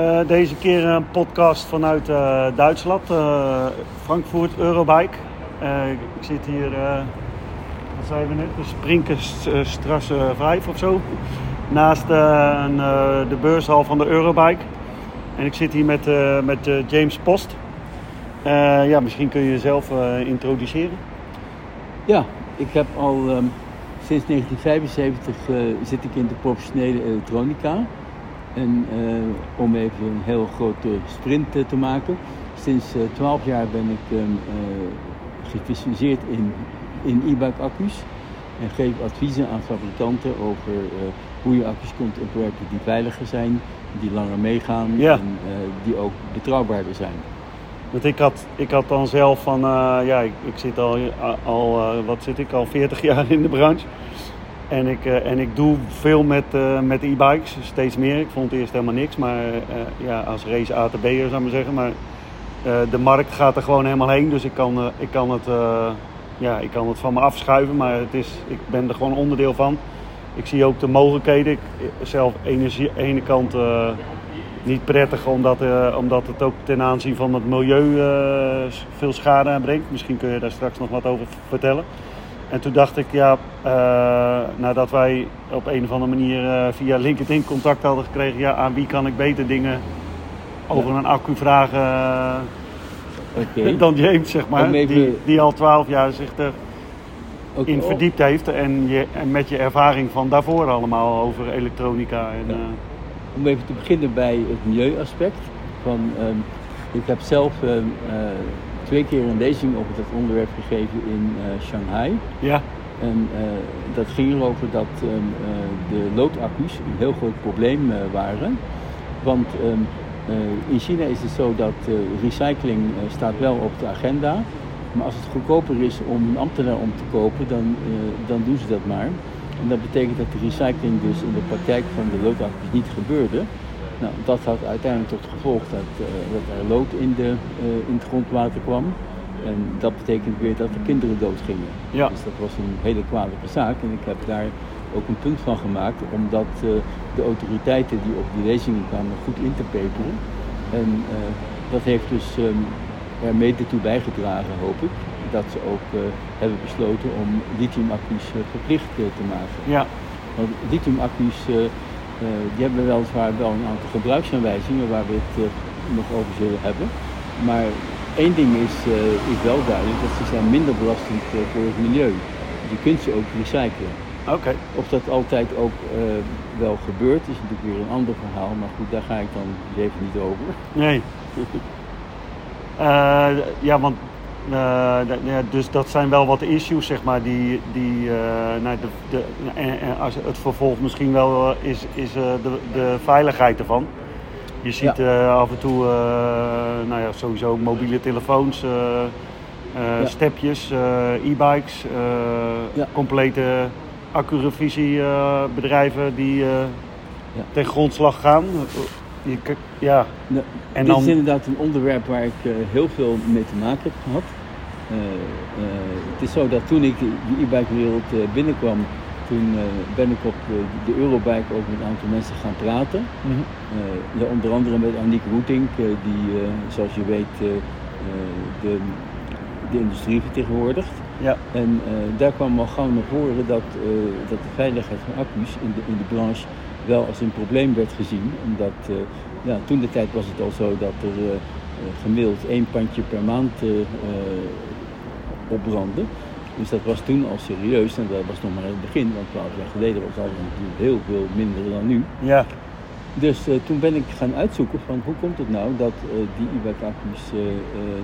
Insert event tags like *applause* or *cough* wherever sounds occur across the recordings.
Uh, deze keer een podcast vanuit uh, Duitsland, uh, Frankfurt Eurobike. ik zit hier, wat zijn we net, de Sprinkerstrasse 5 of zo. Naast de beurshal van de Eurobike. En ik zit hier met, met James Post. ja, misschien kun je jezelf introduceren. Ja, ik heb al um, sinds 1975 zit ik in de professionele elektronica. En uh, om even een heel grote sprint uh, te maken. Sinds eh, 12 jaar ben ik um, gespecialiseerd in, in e-bike accu's. En geef adviezen aan fabrikanten over hoe je accu's kunt ontwerpen die veiliger zijn, die langer meegaan ja. en die ook betrouwbaarder zijn. Want ik had, ik had dan zelf van, ja, ik, ik, zit al, al wat zit ik, al 40 jaar in de branche. En ik, uh, en ik doe veel met, uh, met e-bikes, steeds meer. Ik vond eerst helemaal niks, maar uh, ja, als race ATB'er zou ik maar zeggen. Maar de markt gaat er gewoon helemaal heen, dus ik kan, ik kan, het, ja, ik kan het van me afschuiven. Maar het is, ik ben er gewoon onderdeel van. Ik zie ook de mogelijkheden. Ik, zelf energie, aan de ene kant niet prettig, omdat, omdat het ook ten aanzien van het milieu veel schade aanbrengt. Misschien kun je daar straks nog wat over vertellen. En toen dacht ik, ja, uh, nadat wij op een of andere manier uh, via LinkedIn contact hadden gekregen, ja, aan wie kan ik beter dingen over een accu vragen uh, *laughs* dan James, zeg maar. Die, die al twaalf jaar zich erin verdiept heeft en, je, en met je ervaring van daarvoor allemaal over elektronica. En, ja. Om even te beginnen bij het milieuaspect. Van, um, ik heb zelf um, twee keer een lezing over dat onderwerp gegeven in uh, Shanghai. Ja. En uh, dat ging erover dat um, uh, de loodaccu's een heel groot probleem waren. Want um, in China is het zo dat recycling staat wel op de agenda. Maar als het goedkoper is om een ambtenaar om te kopen, dan, dan doen ze dat maar. En dat betekent dat de recycling dus in de praktijk van de loodaccu's niet gebeurde. Nou, dat had uiteindelijk tot gevolg dat, uh, dat er lood in, de, uh, in het grondwater kwam. En dat betekent weer dat er kinderen doodgingen. Ja. Dus dat was een hele kwalijke zaak. En ik heb daar ook een punt van gemaakt, omdat uh, de autoriteiten die op die lezingen kwamen goed in te peperen. En dat heeft dus um, er mede toe bijgedragen, hoop ik, dat ze ook hebben besloten om lithiumaccu's verplicht te maken. Ja. Want lithiumaccu's die hebben weliswaar wel een aantal gebruiksaanwijzingen waar we het uh, nog over zullen hebben. Maar één ding is, uh, is wel duidelijk, dat ze zijn minder belastend voor het milieu. Je kunt ze ook recyclen. Oké. Of dat altijd ook wel gebeurt, is natuurlijk weer een ander verhaal. Maar goed, daar ga ik dan even niet over. Nee. *laughs* ja, want dus dat zijn wel wat issues, zeg maar, die, die uh, nou, de, de, en, als het vervolg misschien wel uh, is, is de, de veiligheid ervan. Je ziet ja. af en toe, nou ja, sowieso mobiele telefoons, ja. stepjes, e-bikes, ja. complete accurevisiebedrijven die ten grondslag gaan. Je, ja. Nou, en dit dan... is inderdaad een onderwerp waar ik uh, heel veel mee te maken heb gehad. Uh, uh, het is zo dat toen ik de e-bike wereld binnenkwam, toen ben ik op de Eurobike ook met een aantal mensen gaan praten. Mm -hmm. ja, onder andere met Aniek Roetink, die zoals je weet de, de industrie vertegenwoordigt. Ja. En daar kwam al gauw naar voren dat, dat de veiligheid van accu's in de, in de branche wel als een probleem werd gezien. Omdat uh, ja, toen de tijd was het al zo dat er uh, gemiddeld één pandje per maand uh, opbrandde. Dus dat was toen al serieus en dat was nog maar het begin, want twaalf jaar geleden was alles natuurlijk heel veel minder dan nu. Ja. Dus toen ben ik gaan uitzoeken van hoe komt het nou dat die e-bike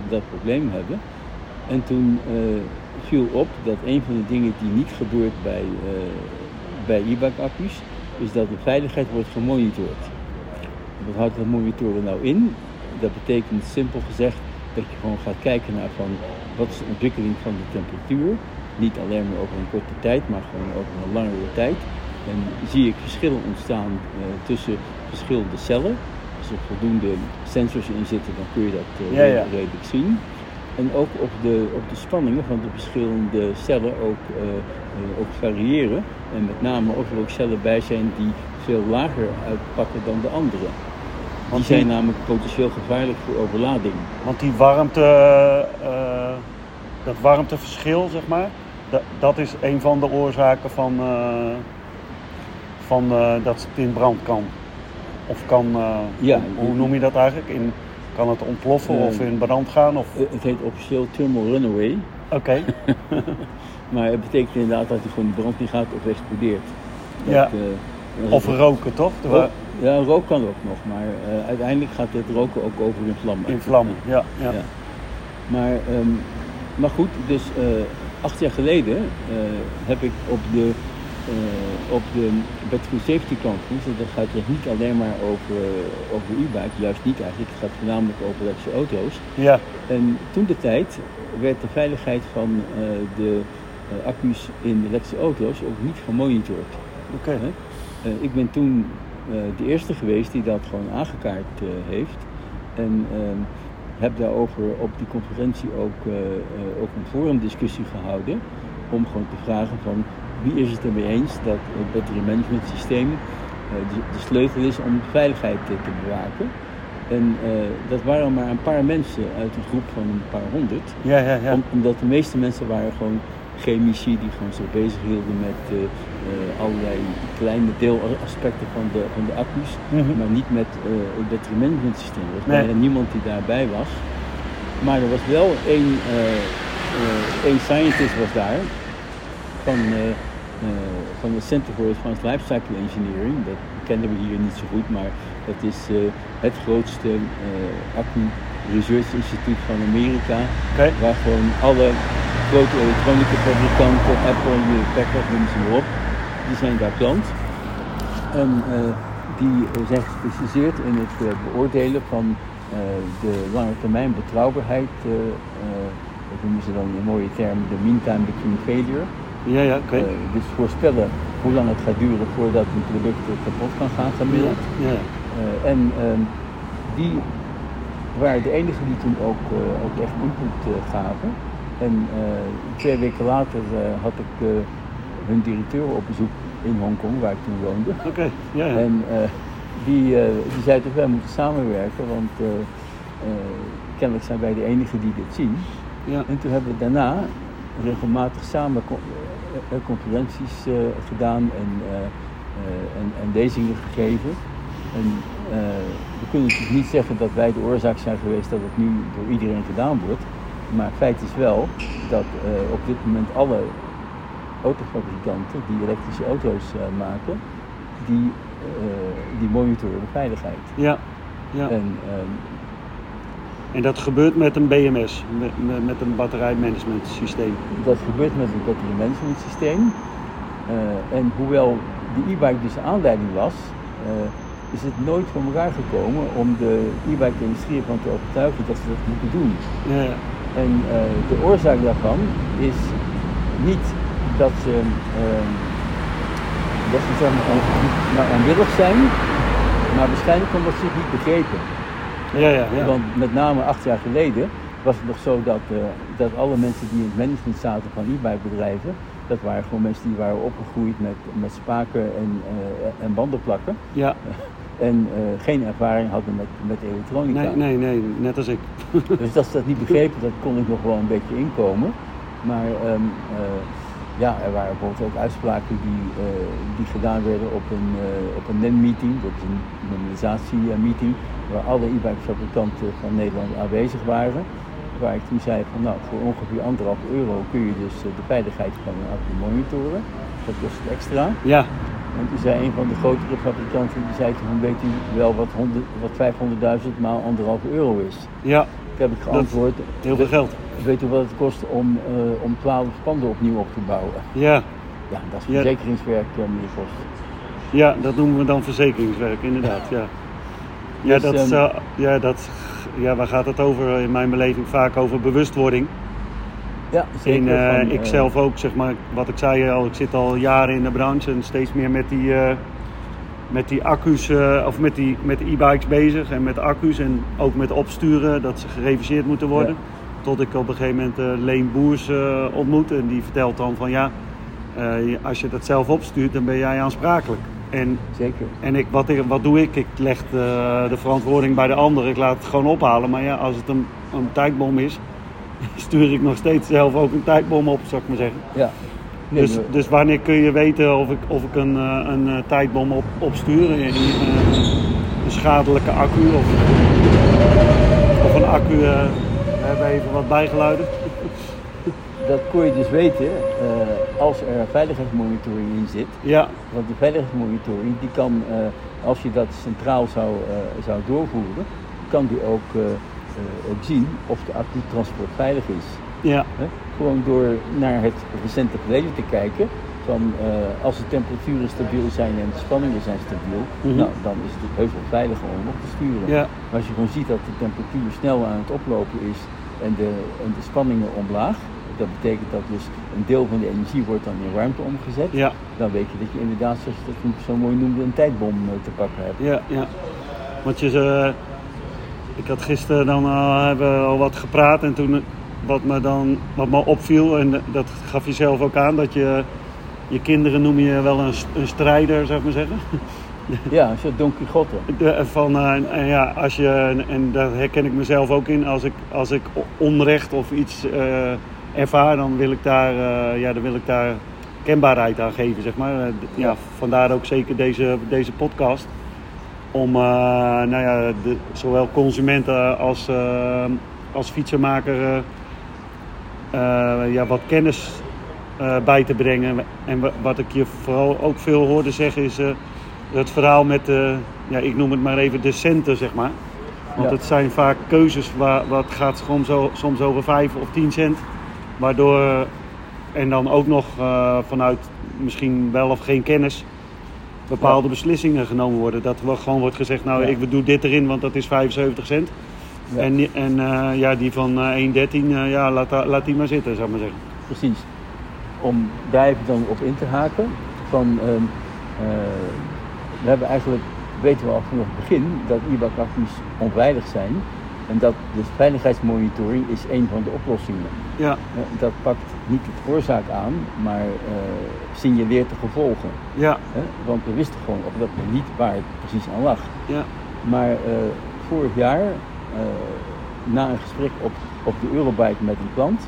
dat probleem hebben. En toen viel op dat een van de dingen die niet gebeurt bij, bij accu's, is dat de veiligheid wordt gemonitord. Wat houdt dat monitoren nou in? Dat betekent simpel gezegd dat je gewoon gaat kijken naar van wat is de ontwikkeling van de temperatuur. Niet alleen maar over een korte tijd, maar gewoon over een langere tijd. En zie ik verschillen ontstaan uh, tussen verschillende cellen. Als er voldoende sensors in zitten, dan kun je dat ja, ja. redelijk zien. En ook op de, op de spanningen van de verschillende cellen ook, uh, ook variëren. En met name of er ook cellen bij zijn die veel lager uitpakken dan de andere. Want zijn die- namelijk potentieel gevaarlijk voor overlading. Want die warmte, eh, dat warmteverschil, zeg maar, dat, dat is een van de oorzaken van, eh, van eh, dat het in brand kan. Of kan, eh, Ja, hoe, hoe noem je dat eigenlijk? In, kan het ontploffen Eh, of in brand gaan? Of... Eh, Het heet officieel thermal runaway. Oké, *laughs* Maar het betekent inderdaad dat hij gewoon de brand niet gaat of explodeert. Dat, Ja. eh, of roken toch? Rook- ja, rook kan ook nog, maar eh, uiteindelijk gaat het roken ook over in vlammen. In vlammen, ja. ja. Ja. Maar, ehm, maar goed, dus eh, acht jaar geleden heb ik op de, op de Battery Safety Conference, en dat gaat dus niet alleen maar over, over e-bike, juist niet eigenlijk, het gaat voornamelijk over elektrische auto's. Ja, En toen de tijd werd de veiligheid van de accu's in elektrische auto's ook niet gemonitord. oké. Eh, ik ben toen eh, de eerste geweest die dat gewoon aangekaart eh, heeft. En ehm, heb daarover op die conferentie ook, eh, eh, ook een forumdiscussie gehouden. Om gewoon te vragen van wie is het ermee eens dat het battery management systeem eh, de, sleutel is om veiligheid eh, te bewaken. En eh, dat waren maar een paar mensen uit een groep van een paar honderd. Ja, ja, ja. Om- omdat de meeste mensen waren gewoon chemici die gewoon zich bezig hielden met eh, eh, allerlei kleine deelaspecten van de, van de accu's, Mhm. maar niet met eh, het battery management systeem. Er was Nee. bijna niemand die daarbij was. Maar er was wel één, één scientist was daar van, van het Center for Advanced Lifecycle Engineering. Dat kennen we hier niet zo goed, maar dat is het grootste accu research instituut van Amerika. Waar gewoon alle grote elektronica fabrikanten, Apple, Packard, noem ze maar op, die zijn daar klant. En eh, die eh, zijn gespecialiseerd in het eh, beoordelen van de lange termijn betrouwbaarheid, dat noemen ze dan in een mooie term de mean time between failure. Ja, ja, oké. Dus voorspellen hoe lang het gaat duren voordat een product kapot kan gaan gemiddeld. Ja, Eh, en ehm, die waren de enigen die toen ook, ook echt input gaven. En eh, twee weken later eh, had ik eh, hun directeur op bezoek in Hongkong, waar ik toen woonde. oké. Ja, ja. En die, die zei toch, wij moeten samenwerken, want kennelijk zijn wij de enigen die dit zien. ja. En toen hebben we daarna regelmatig samen co- conferenties gedaan en, eh, en, en lezingen gegeven. En we kunnen natuurlijk niet zeggen dat wij de oorzaak zijn geweest dat het nu door iedereen gedaan wordt. Maar feit is wel dat eh, op dit moment alle autofabrikanten die elektrische auto's eh, maken, die, eh, die monitoren de veiligheid. ja. ja. En ehm, En dat gebeurt met een BMS, met, met, een batterijmanagement systeem. Dat gebeurt met het battery management systeem. En hoewel de e-bike dus de aanleiding was, is het nooit voor elkaar gekomen om de e-bike industrie ervan te overtuigen dat ze dat moeten doen. Ja, ja. En eh, de oorzaak daarvan is niet dat ze, ehm, dat ze zeg maar, on- maar onwillig zijn, maar waarschijnlijk omdat ze het niet begrepen. ja, ja, ja. Want met name acht jaar geleden was het nog zo dat, eh, dat alle mensen die in het management zaten van e-bike bedrijven, dat waren gewoon mensen die waren opgegroeid met, met spaken en, eh, en bandenplakken. ja. *laughs* En eh, geen ervaring hadden met, met elektronica. Nee, nee, nee, net als ik. *laughs* Dus dat ze dat niet begrepen, dat kon ik nog wel een beetje inkomen. Maar ehm, eh, ja, er waren bijvoorbeeld ook uitspraken die, eh, die gedaan werden op een, op een NEN-meeting, dat is een normalisatie-meeting, waar alle e-bike fabrikanten van Nederland aanwezig waren. Waar ik toen zei van nou, voor ongeveer anderhalf euro kun je dus de veiligheid van een accu monitoren. Dat kost extra. Ja, En toen zei een van de grotere fabrikanten, die zei toen, weet u wel wat, 100 wat 500.000 maal anderhalf euro is? ja, Toen heb ik geantwoord, heel veel geld. weet u wat het kost om, eh, om 12 panden opnieuw op te bouwen? Ja, Ja, dat is Ja. verzekeringswerk eh, meneer Vos. ja, dat noemen we dan verzekeringswerk, inderdaad. Ja, ja, Dus, dat, ehm, eh, ja, dat, ja, waar gaat het over? In mijn beleving vaak over bewustwording. Ja, zeker. In, eh, ik eh, zelf ook, zeg maar, wat ik zei al, ik zit al jaren in de branche en steeds meer met die, eh, met die accu's, eh, of met die met de e-bikes bezig en met accu's en ook met opsturen, dat ze gereviseerd moeten worden. Tot ik op een gegeven moment eh, Leen Boers eh, ontmoet en die vertelt dan van ja, eh, als je dat zelf opstuurt, dan ben jij aansprakelijk. En, Zeker. en ik, wat, ik, wat doe ik? Ik leg de, de verantwoording bij de ander. Ik laat het gewoon ophalen. Maar ja, als het een, een tijdbom is, stuur ik nog steeds zelf ook een tijdbom op, zou ik maar zeggen. Ja. Nee, Dus, dus wanneer kun je weten of ik, of ik een, eh, een eh, tijdbom op, opstuur? Een, een, een schadelijke accu of, of een accu. eh, we hebben even wat bijgeluiden. *laughs* dat kon je dus weten eh, als er veiligheidsmonitoring in zit. Ja, Want die veiligheidsmonitoring, die kan, eh, als je dat centraal zou, eh, zou doorvoeren, kan die ook, eh, eh, ook zien of de accu-transport veilig is. ja, Hè? Gewoon door naar het recente verleden te kijken. Van eh, als de temperaturen stabiel zijn en de spanningen zijn stabiel, Mhm. nou, dan is het heus wel veiliger om op te sturen. ja, Maar als je gewoon ziet dat de temperatuur snel aan het oplopen is en de, en de spanningen omlaag, dat betekent dat dus een deel van de energie wordt dan in warmte omgezet, ja, dan weet je dat je inderdaad, zoals je dat zo mooi noemde, een tijdbom eh, te pakken hebt. ja, ja. Want je, eh, ik had gisteren dan al, hebben we al wat gepraat en toen eh, wat me dan wat me opviel en dat gaf je zelf ook aan dat je je kinderen noem je wel een, st- een strijder, zou ik maar zeggen. *laughs* Ja, zo Don Quixote. De- van, eh, en- en ja, als je, en, en daar herken ik mezelf ook in, als ik, als ik onrecht of iets eh, ervaar, dan wil ik daar, eh, ja, dan wil ik daar kenbaarheid aan geven, zeg maar. Eh, ja, vandaar ook zeker deze, deze podcast. Om eh, nou ja, de, zowel consumenten als, eh, als fietsenmaker eh, ja, wat kennis bij te brengen. En wa- wat ik je vooral ook veel hoorde zeggen is... het verhaal met de, ja, ik noem het maar even de centen, zeg maar. Want Ja. het zijn vaak keuzes waar wat gaat soms, zo, soms over 5 of 10 cent. Waardoor, en dan ook nog vanuit misschien wel of geen kennis, bepaalde beslissingen genomen worden. Dat er gewoon wordt gezegd, nou ik doe dit erin, want dat is 75 cent. En, en eh, ja, die van eh, 1,13, eh, ja, laat, laat die maar zitten, zou ik maar zeggen. Precies. Om daar even dan op in te haken. Van, ehm, eh, we hebben eigenlijk, weten we al vanaf het begin, dat IBAC-accu's onveilig zijn. En dat dus veiligheidsmonitoring is een van de oplossingen. Ja, Eh, dat pakt niet de oorzaak aan, maar eh, signaleert de gevolgen. ja, Hè? Want we wisten gewoon op dat moment niet waar het precies aan lag. ja, Maar eh, vorig jaar, eh, na een gesprek op, op de Eurobike met een klant,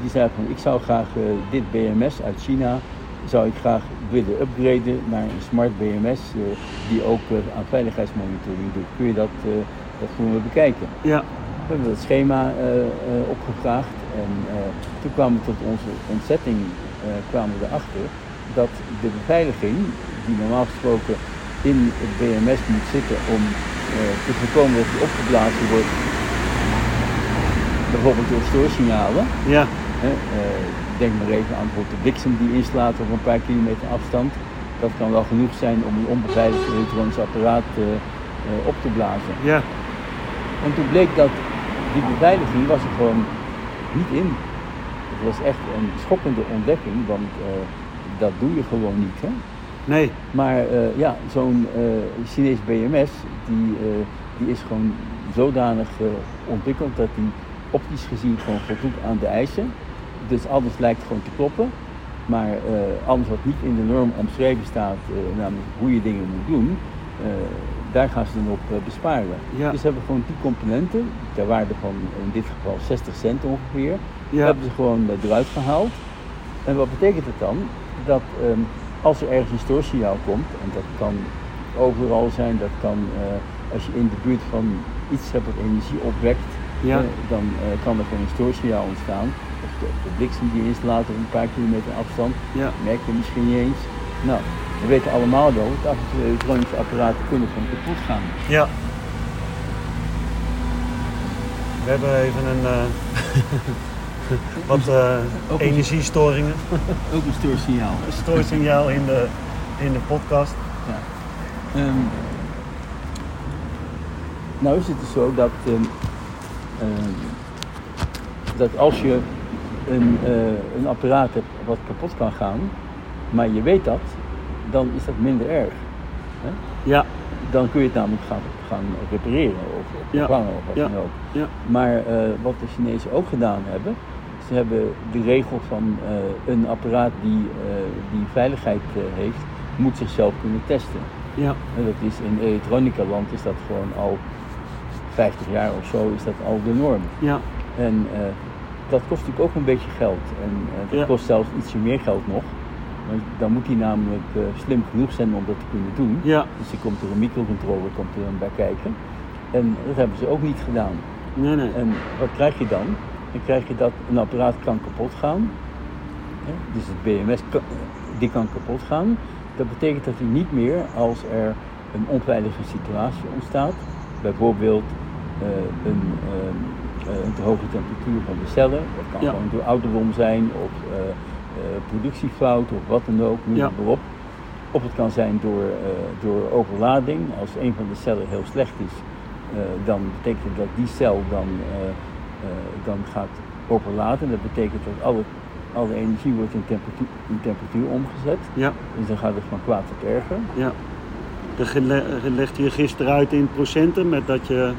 die zei van ik zou graag dit BMS uit China, zou ik graag willen upgraden naar een smart BMS die ook aan veiligheidsmonitoring doet. Kun je dat, eh, dat gewoon weer bekijken? ja, We hebben dat schema opgevraagd en eh, toen kwamen we tot onze ontzetting eh, kwamen we erachter dat de beveiliging, die normaal gesproken in het BMS moet zitten om eh, te voorkomen dat die opgeblazen wordt, bijvoorbeeld door stoorsignalen. ja, denk maar even aan bijvoorbeeld de bliksem die inslaat op een paar kilometer afstand. Dat kan wel genoeg zijn om een onbeveiligd elektronisch apparaat op te blazen. ja, En toen bleek dat die beveiliging was er gewoon niet in. Het was echt een schokkende ontdekking, want eh, dat doe je gewoon niet. Hè? nee, Maar eh, ja, zo'n eh Chinees BMS, die, die is gewoon zodanig ontwikkeld dat die optisch gezien gewoon voldoet aan de eisen. Dus alles lijkt gewoon te kloppen. Maar alles wat niet in de norm omschreven staat, namelijk hoe je dingen moet doen, daar gaan ze dan op eh, besparen. Ja. Dus ze hebben gewoon die componenten, ter waarde van in dit geval 60 cent ongeveer, ja, hebben ze gewoon eh, eruit gehaald. En wat betekent het dan? Dat ehm, als er ergens een stoorsignaal komt, en dat kan overal zijn, dat kan eh, als je in de buurt van iets hebt wat energie opwekt, ja, dan kan er gewoon een stoorsignaal ontstaan. Of de, de bliksem die inslaat op een paar kilometer afstand, ja, merk je misschien niet eens. Nou, we weten allemaal wel dat apparaten kunnen van kapot gaan. ja. We hebben even een eh, *laughs* wat eh, Ook een- energiestoringen. Ook een stoorsignaal. Een stoorsignaal in de, in de podcast. Ja. Ehm, nou is het dus zo dat, ehm, ehm, dat als je een, eh, een apparaat hebt wat kapot kan gaan, maar je weet dat, dan is dat minder erg. Hè? Ja, Dan kun je het namelijk gaan, gaan repareren of, Ja. vervangen of wat Ja. dan ook. ja, Maar eh, wat de Chinezen ook gedaan hebben, ze hebben de regel van eh, een apparaat die, eh, die veiligheid heeft, moet zichzelf kunnen testen. Ja. En dat is in elektronica land is dat gewoon al 50 jaar of zo is dat al de norm. Ja. En dat kost natuurlijk ook een beetje geld. En dat kost zelfs ietsje meer geld nog. Dan moet hij namelijk eh, slim genoeg zijn om dat te kunnen doen. Ja. Dus er komt er een microcontroller komt er dan bij kijken. En dat hebben ze ook niet gedaan. Nee, nee. En wat krijg je dan? Dan krijg je dat een apparaat kan kapot gaan. Hè? Dus het BMS kan, die kan kapot gaan. Dat betekent dat hij niet meer als er een onveilige situatie ontstaat, bijvoorbeeld eh, een, eh, een te hoge temperatuur van de cellen, dat kan Ja. gewoon door ouderdom zijn of productiefout of wat dan ook, noem Ja. maar op. Of het kan zijn door, eh, door overlading. Als een van de cellen heel slecht is, eh, dan betekent dat die cel dan, eh, eh, dan gaat overladen. Dat betekent dat alle, alle energie wordt in temperatuur, in temperatuur omgezet. Ja. Dus dan gaat het van kwaad tot erger. Ja. Dat legde je gisteren uit in procenten met dat je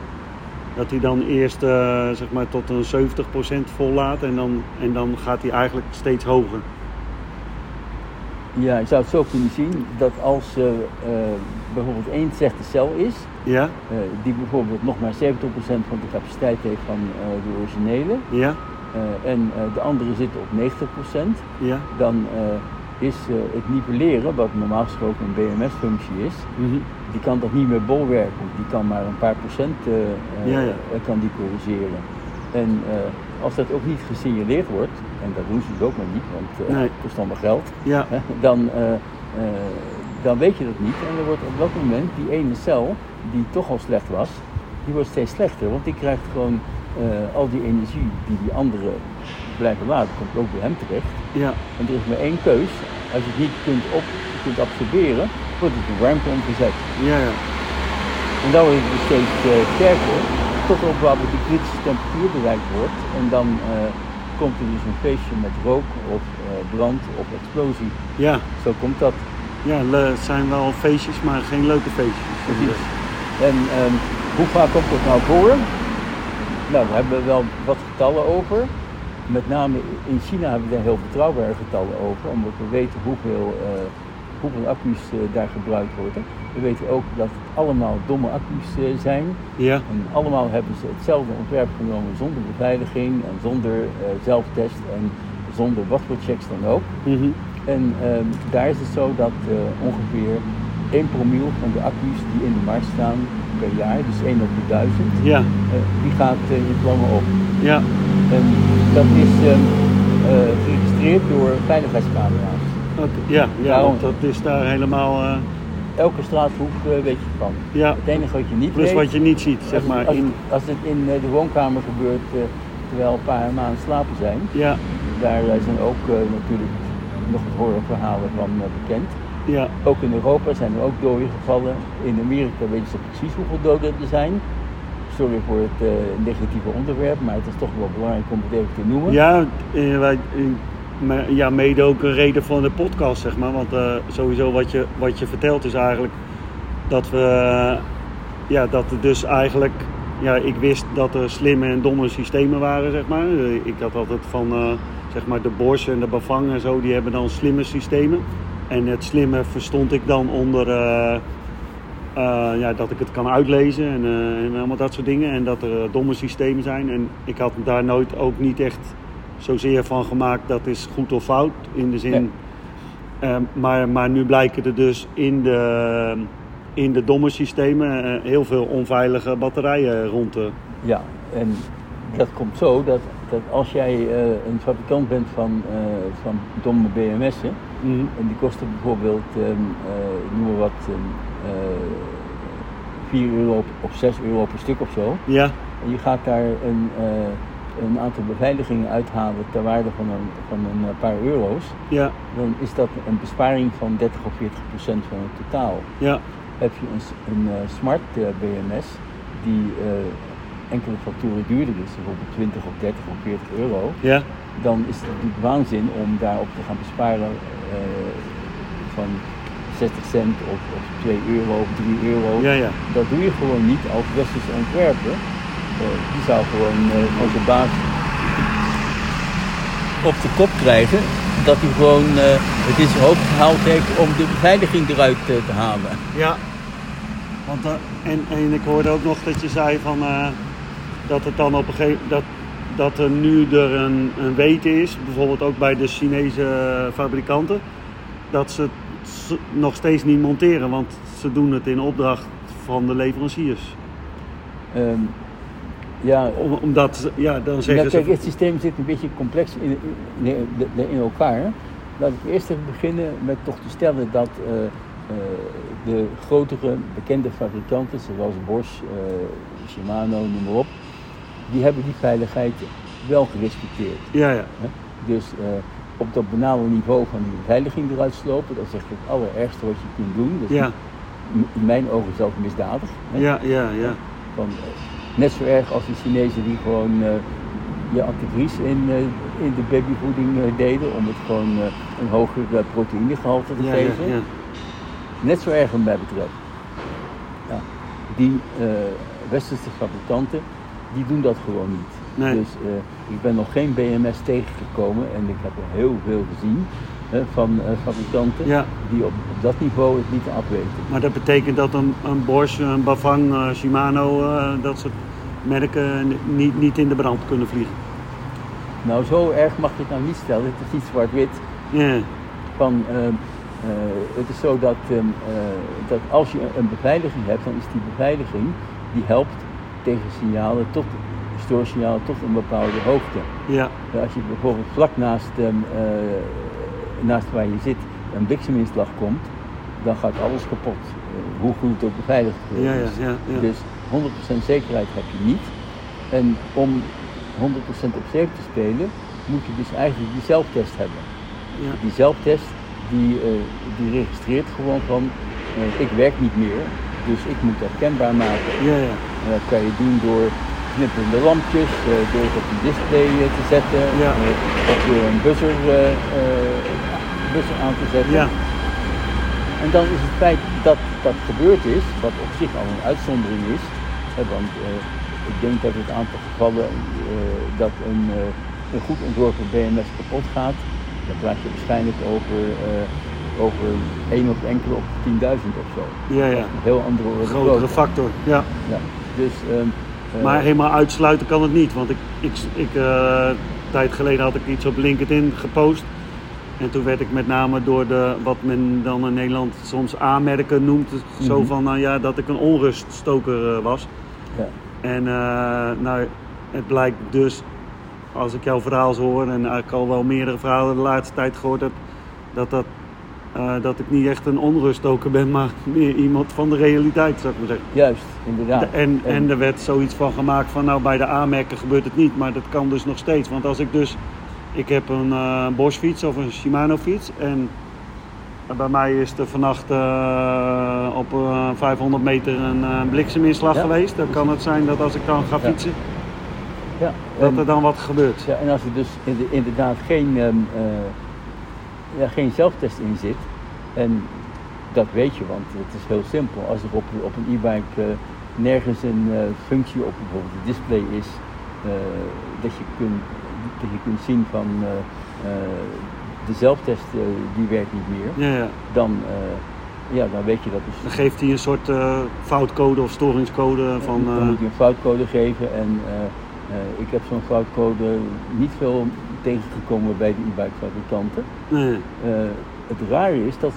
dat hij dan eerst eh, zeg maar tot een 70% vollaat en dan, en dan gaat hij eigenlijk steeds hoger. Ja, je zou het zo kunnen zien dat als eh, bijvoorbeeld één slechte cel is, Ja, die bijvoorbeeld nog maar 70% van de capaciteit heeft van de originele, ja, en de andere zitten op 90%, ja. dan is het nivelleren, wat normaal gesproken een BMS-functie is, Mhm. Die kan dat niet meer bolwerken. Die kan maar een paar procent eh, eh, Ja, ja. eh, kan die corrigeren. En als dat ook niet gesignaleerd wordt, en dat doen ze dus ook maar niet, want Nee. het kost allemaal geld, Ja, dan, dan weet je dat niet. En er wordt op dat moment die ene cel, die toch al slecht was, die wordt steeds slechter. Want die krijgt gewoon al die energie die die andere blijven laten, komt ook bij hem terecht. ja, En er is maar één keus. Als je het niet kunt, op, kunt absorberen, wordt het in warmte omgezet. ja, ja. En dan wordt het steeds eh, sterker, tot op waar de kritische temperatuur bereikt wordt. En dan eh, komt er dus een feestje met rook of eh, brand of explosie. Ja, Zo komt dat. ja het zijn wel feestjes, maar geen leuke feestjes. Precies. En ehm, hoe vaak komt dat nou voor? Nou, we hebben wel wat getallen over. Met name in China hebben we daar heel betrouwbare getallen over, omdat we weten hoeveel, hoeveel accu's eh, daar gebruikt worden. We weten ook dat het allemaal domme accu's eh, zijn. Ja, En allemaal hebben ze hetzelfde ontwerp genomen zonder beveiliging en zonder eh, zelftest en zonder wat voor checks dan ook. mhm. En ehm, daar is het zo dat ongeveer 1 promiel van de accu's die in de markt staan per jaar, dus 1 op de 1000, ja, die gaat in vlammen op. ja, En dat is ehm, eh, geregistreerd door veiligheidscamera's. Oké, ja, ja want dat is daar helemaal, eh, Elke straathoek eh, weet je van. ja, Het enige wat je niet plus weet, wat je niet ziet, zeg als, maar. als, In, als het in eh, de woonkamer gebeurt terwijl een paar maanden slapen zijn, ja, daar zijn ook natuurlijk nog wat horrorverhalen van bekend. ja, Ook in Europa zijn er ook doden gevallen. In Amerika weten ze precies hoeveel doden er zijn. Sorry voor het negatieve onderwerp, maar het is toch wel belangrijk om het even te noemen. Ja, wij, ja, mede ook een reden van de podcast, zeg maar. Want eh, sowieso wat je, wat je vertelt is eigenlijk dat we, eh, ja, dat er dus eigenlijk, ja, ik wist dat er slimme en domme systemen waren, zeg maar. Eh, Ik had altijd van, zeg maar, de Bosch en de Bavang en zo, die hebben dan slimme systemen. En het slimme verstond ik dan onder, ja, dat ik het kan uitlezen en, en allemaal dat soort dingen. En dat er domme systemen zijn. En ik had daar nooit ook niet echt zozeer van gemaakt dat is goed of fout. In de zin. Nee. Eh, maar, maar nu blijken er dus in de, in de domme systemen eh, heel veel onveilige batterijen rond te. Ja, en dat komt zo dat, dat als jij eh, een fabrikant bent van, eh, van domme BMS'en, Mhm. en die kosten bijvoorbeeld, ehm eh, noem maar wat, ehm, eh 4 euro of 6 euro per stuk of zo, Ja, en je gaat daar een, een aantal beveiligingen uithalen ter waarde van een, van een eh, paar euro's, ja, dan is dat een besparing van 30 of 40 procent van het totaal. ja, heb je een, een eh, smart eh, BMS die eh, enkele factoren duurder is, bijvoorbeeld 20 of 30 of 40 euro, ja, dan is het natuurlijk waanzin om daarop te gaan besparen eh, van 60 cent of, of 2 euro of 3 euro. ja, ja. Dat doe je gewoon niet als westerse ontwerper. Eh, die zou gewoon eh, onze baas op de kop krijgen dat hij gewoon eh, het in zijn hoofd gehaald heeft om de beveiliging eruit te halen. Ja. Want, en, en ik hoorde ook nog dat je zei van, eh, dat het dan op een gegeven dat, dat er nu er een, een weten is, bijvoorbeeld ook bij de Chinese fabrikanten, dat ze het nog steeds niet monteren, want ze doen het in opdracht van de leveranciers. Ehm, ja, Om, omdat, ja, dan Ja, zeggen kijk, ze... het systeem zit een beetje complex in, in, elkaar. Laat ik eerst even beginnen met toch te stellen dat eh, eh, de grotere bekende fabrikanten, zoals Bosch, eh, Shimano, noem maar op, die hebben die veiligheid wel gerespecteerd. Ja, ja. Dus op dat banale niveau van die beveiliging eruit slopen, dat is echt het allerergste wat je kunt doen. Ja, in- mijn ogen zelfs misdadig. hè? ja, ja, ja. Van, net zo erg als die Chinezen die gewoon eh, je antivries in, eh, in de babyvoeding eh, deden om het gewoon een hoger eh, proteïnegehalte te ja, geven. ja. Net zo erg wat mij betreft. Ja. Die westerse fabrikanten, die doen dat gewoon niet. Nee. Dus ik ben nog geen BMS tegengekomen en ik heb er heel veel gezien van fabrikanten Ja. die op, dat niveau het niet afweten. Maar dat betekent dat een, een Bosch, een Bavang, Shimano, dat soort merken niet, niet in de brand kunnen vliegen. Nou, zo erg mag je het nou niet stellen. Het is niet zwart-wit. Ja, van, ehm, eh, het is zo dat, ehm, eh, dat als je een beveiliging hebt, dan is die beveiliging die helpt tegen signalen tot stoorsignalen tot een bepaalde hoogte. ja, Ja, Als je bijvoorbeeld vlak naast, ehm, eh, naast waar je zit een blikseminslag komt, dan gaat alles kapot. Eh, hoe goed het ook beveiligd eh, ja, ja, is. ja, ja. Dus 100% zekerheid heb je niet. En om 100% op safe te spelen, moet je dus eigenlijk die zelftest hebben. ja. Die zelftest die, eh, die registreert gewoon van eh, ik werk niet meer, dus ik moet dat kenbaar maken. ja, ja. En dat kan je doen door knipperende lampjes, eh, door het op een display te zetten, Ja. of door een buzzer, buzzer aan te zetten. Ja, En dan is het feit dat dat gebeurd is, wat op zich al een uitzondering is, want eh, ik denk dat het aantal gevallen eh, dat een, eh, een goed ontworpen BMS kapot gaat, dan praat je waarschijnlijk over, over één of enkele op 10.000 of zo. ja, ja. Een heel andere orde Grotere factor, ja. Ja. Dus, ehm, eh, Maar helemaal uitsluiten kan het niet, want ik, ik, ik een tijd geleden had ik iets op LinkedIn gepost. En toen werd ik met name door de, wat men dan in Nederland soms aanmerken noemt, zo Mhm. van nou ja, dat ik een onruststoker was. En eh, nou, het blijkt dus, als ik jouw verhaal zo hoor, en eigenlijk al wel meerdere verhalen de laatste tijd gehoord heb, dat, dat, eh, dat ik niet echt een onruststoker ben, maar meer iemand van de realiteit, zou ik maar zeggen. Juist, inderdaad. En, en er werd zoiets van gemaakt van nou bij de aanmerken gebeurt het niet, maar dat kan dus nog steeds. Want als ik dus, ik heb een eh Bosch fiets of een Shimano fiets en bij mij is er vannacht eh, op eh, 500 meter een eh, blikseminslag Ja, geweest. Dan kan het zijn dat als ik dan ga fietsen, ja. dat er dan wat gebeurt. Ja, en als er dus inde- inderdaad geen, ehm, eh, ja, geen zelftest in zit, en dat weet je, want het is heel simpel. Als er op, op een e-bike eh, nergens een eh, functie op bijvoorbeeld het display is, eh, dat, je kunt, dat je kunt zien van eh, eh, de zelftest eh, die werkt niet meer, Ja, ja. dan, eh, ja, dan weet je dat dus. Dan geeft hij een soort eh, foutcode of storingscode van... dan moet je een foutcode geven en ik heb zo'n foutcode niet veel tegengekomen bij de e-bike fabrikanten. nee. Het rare is dat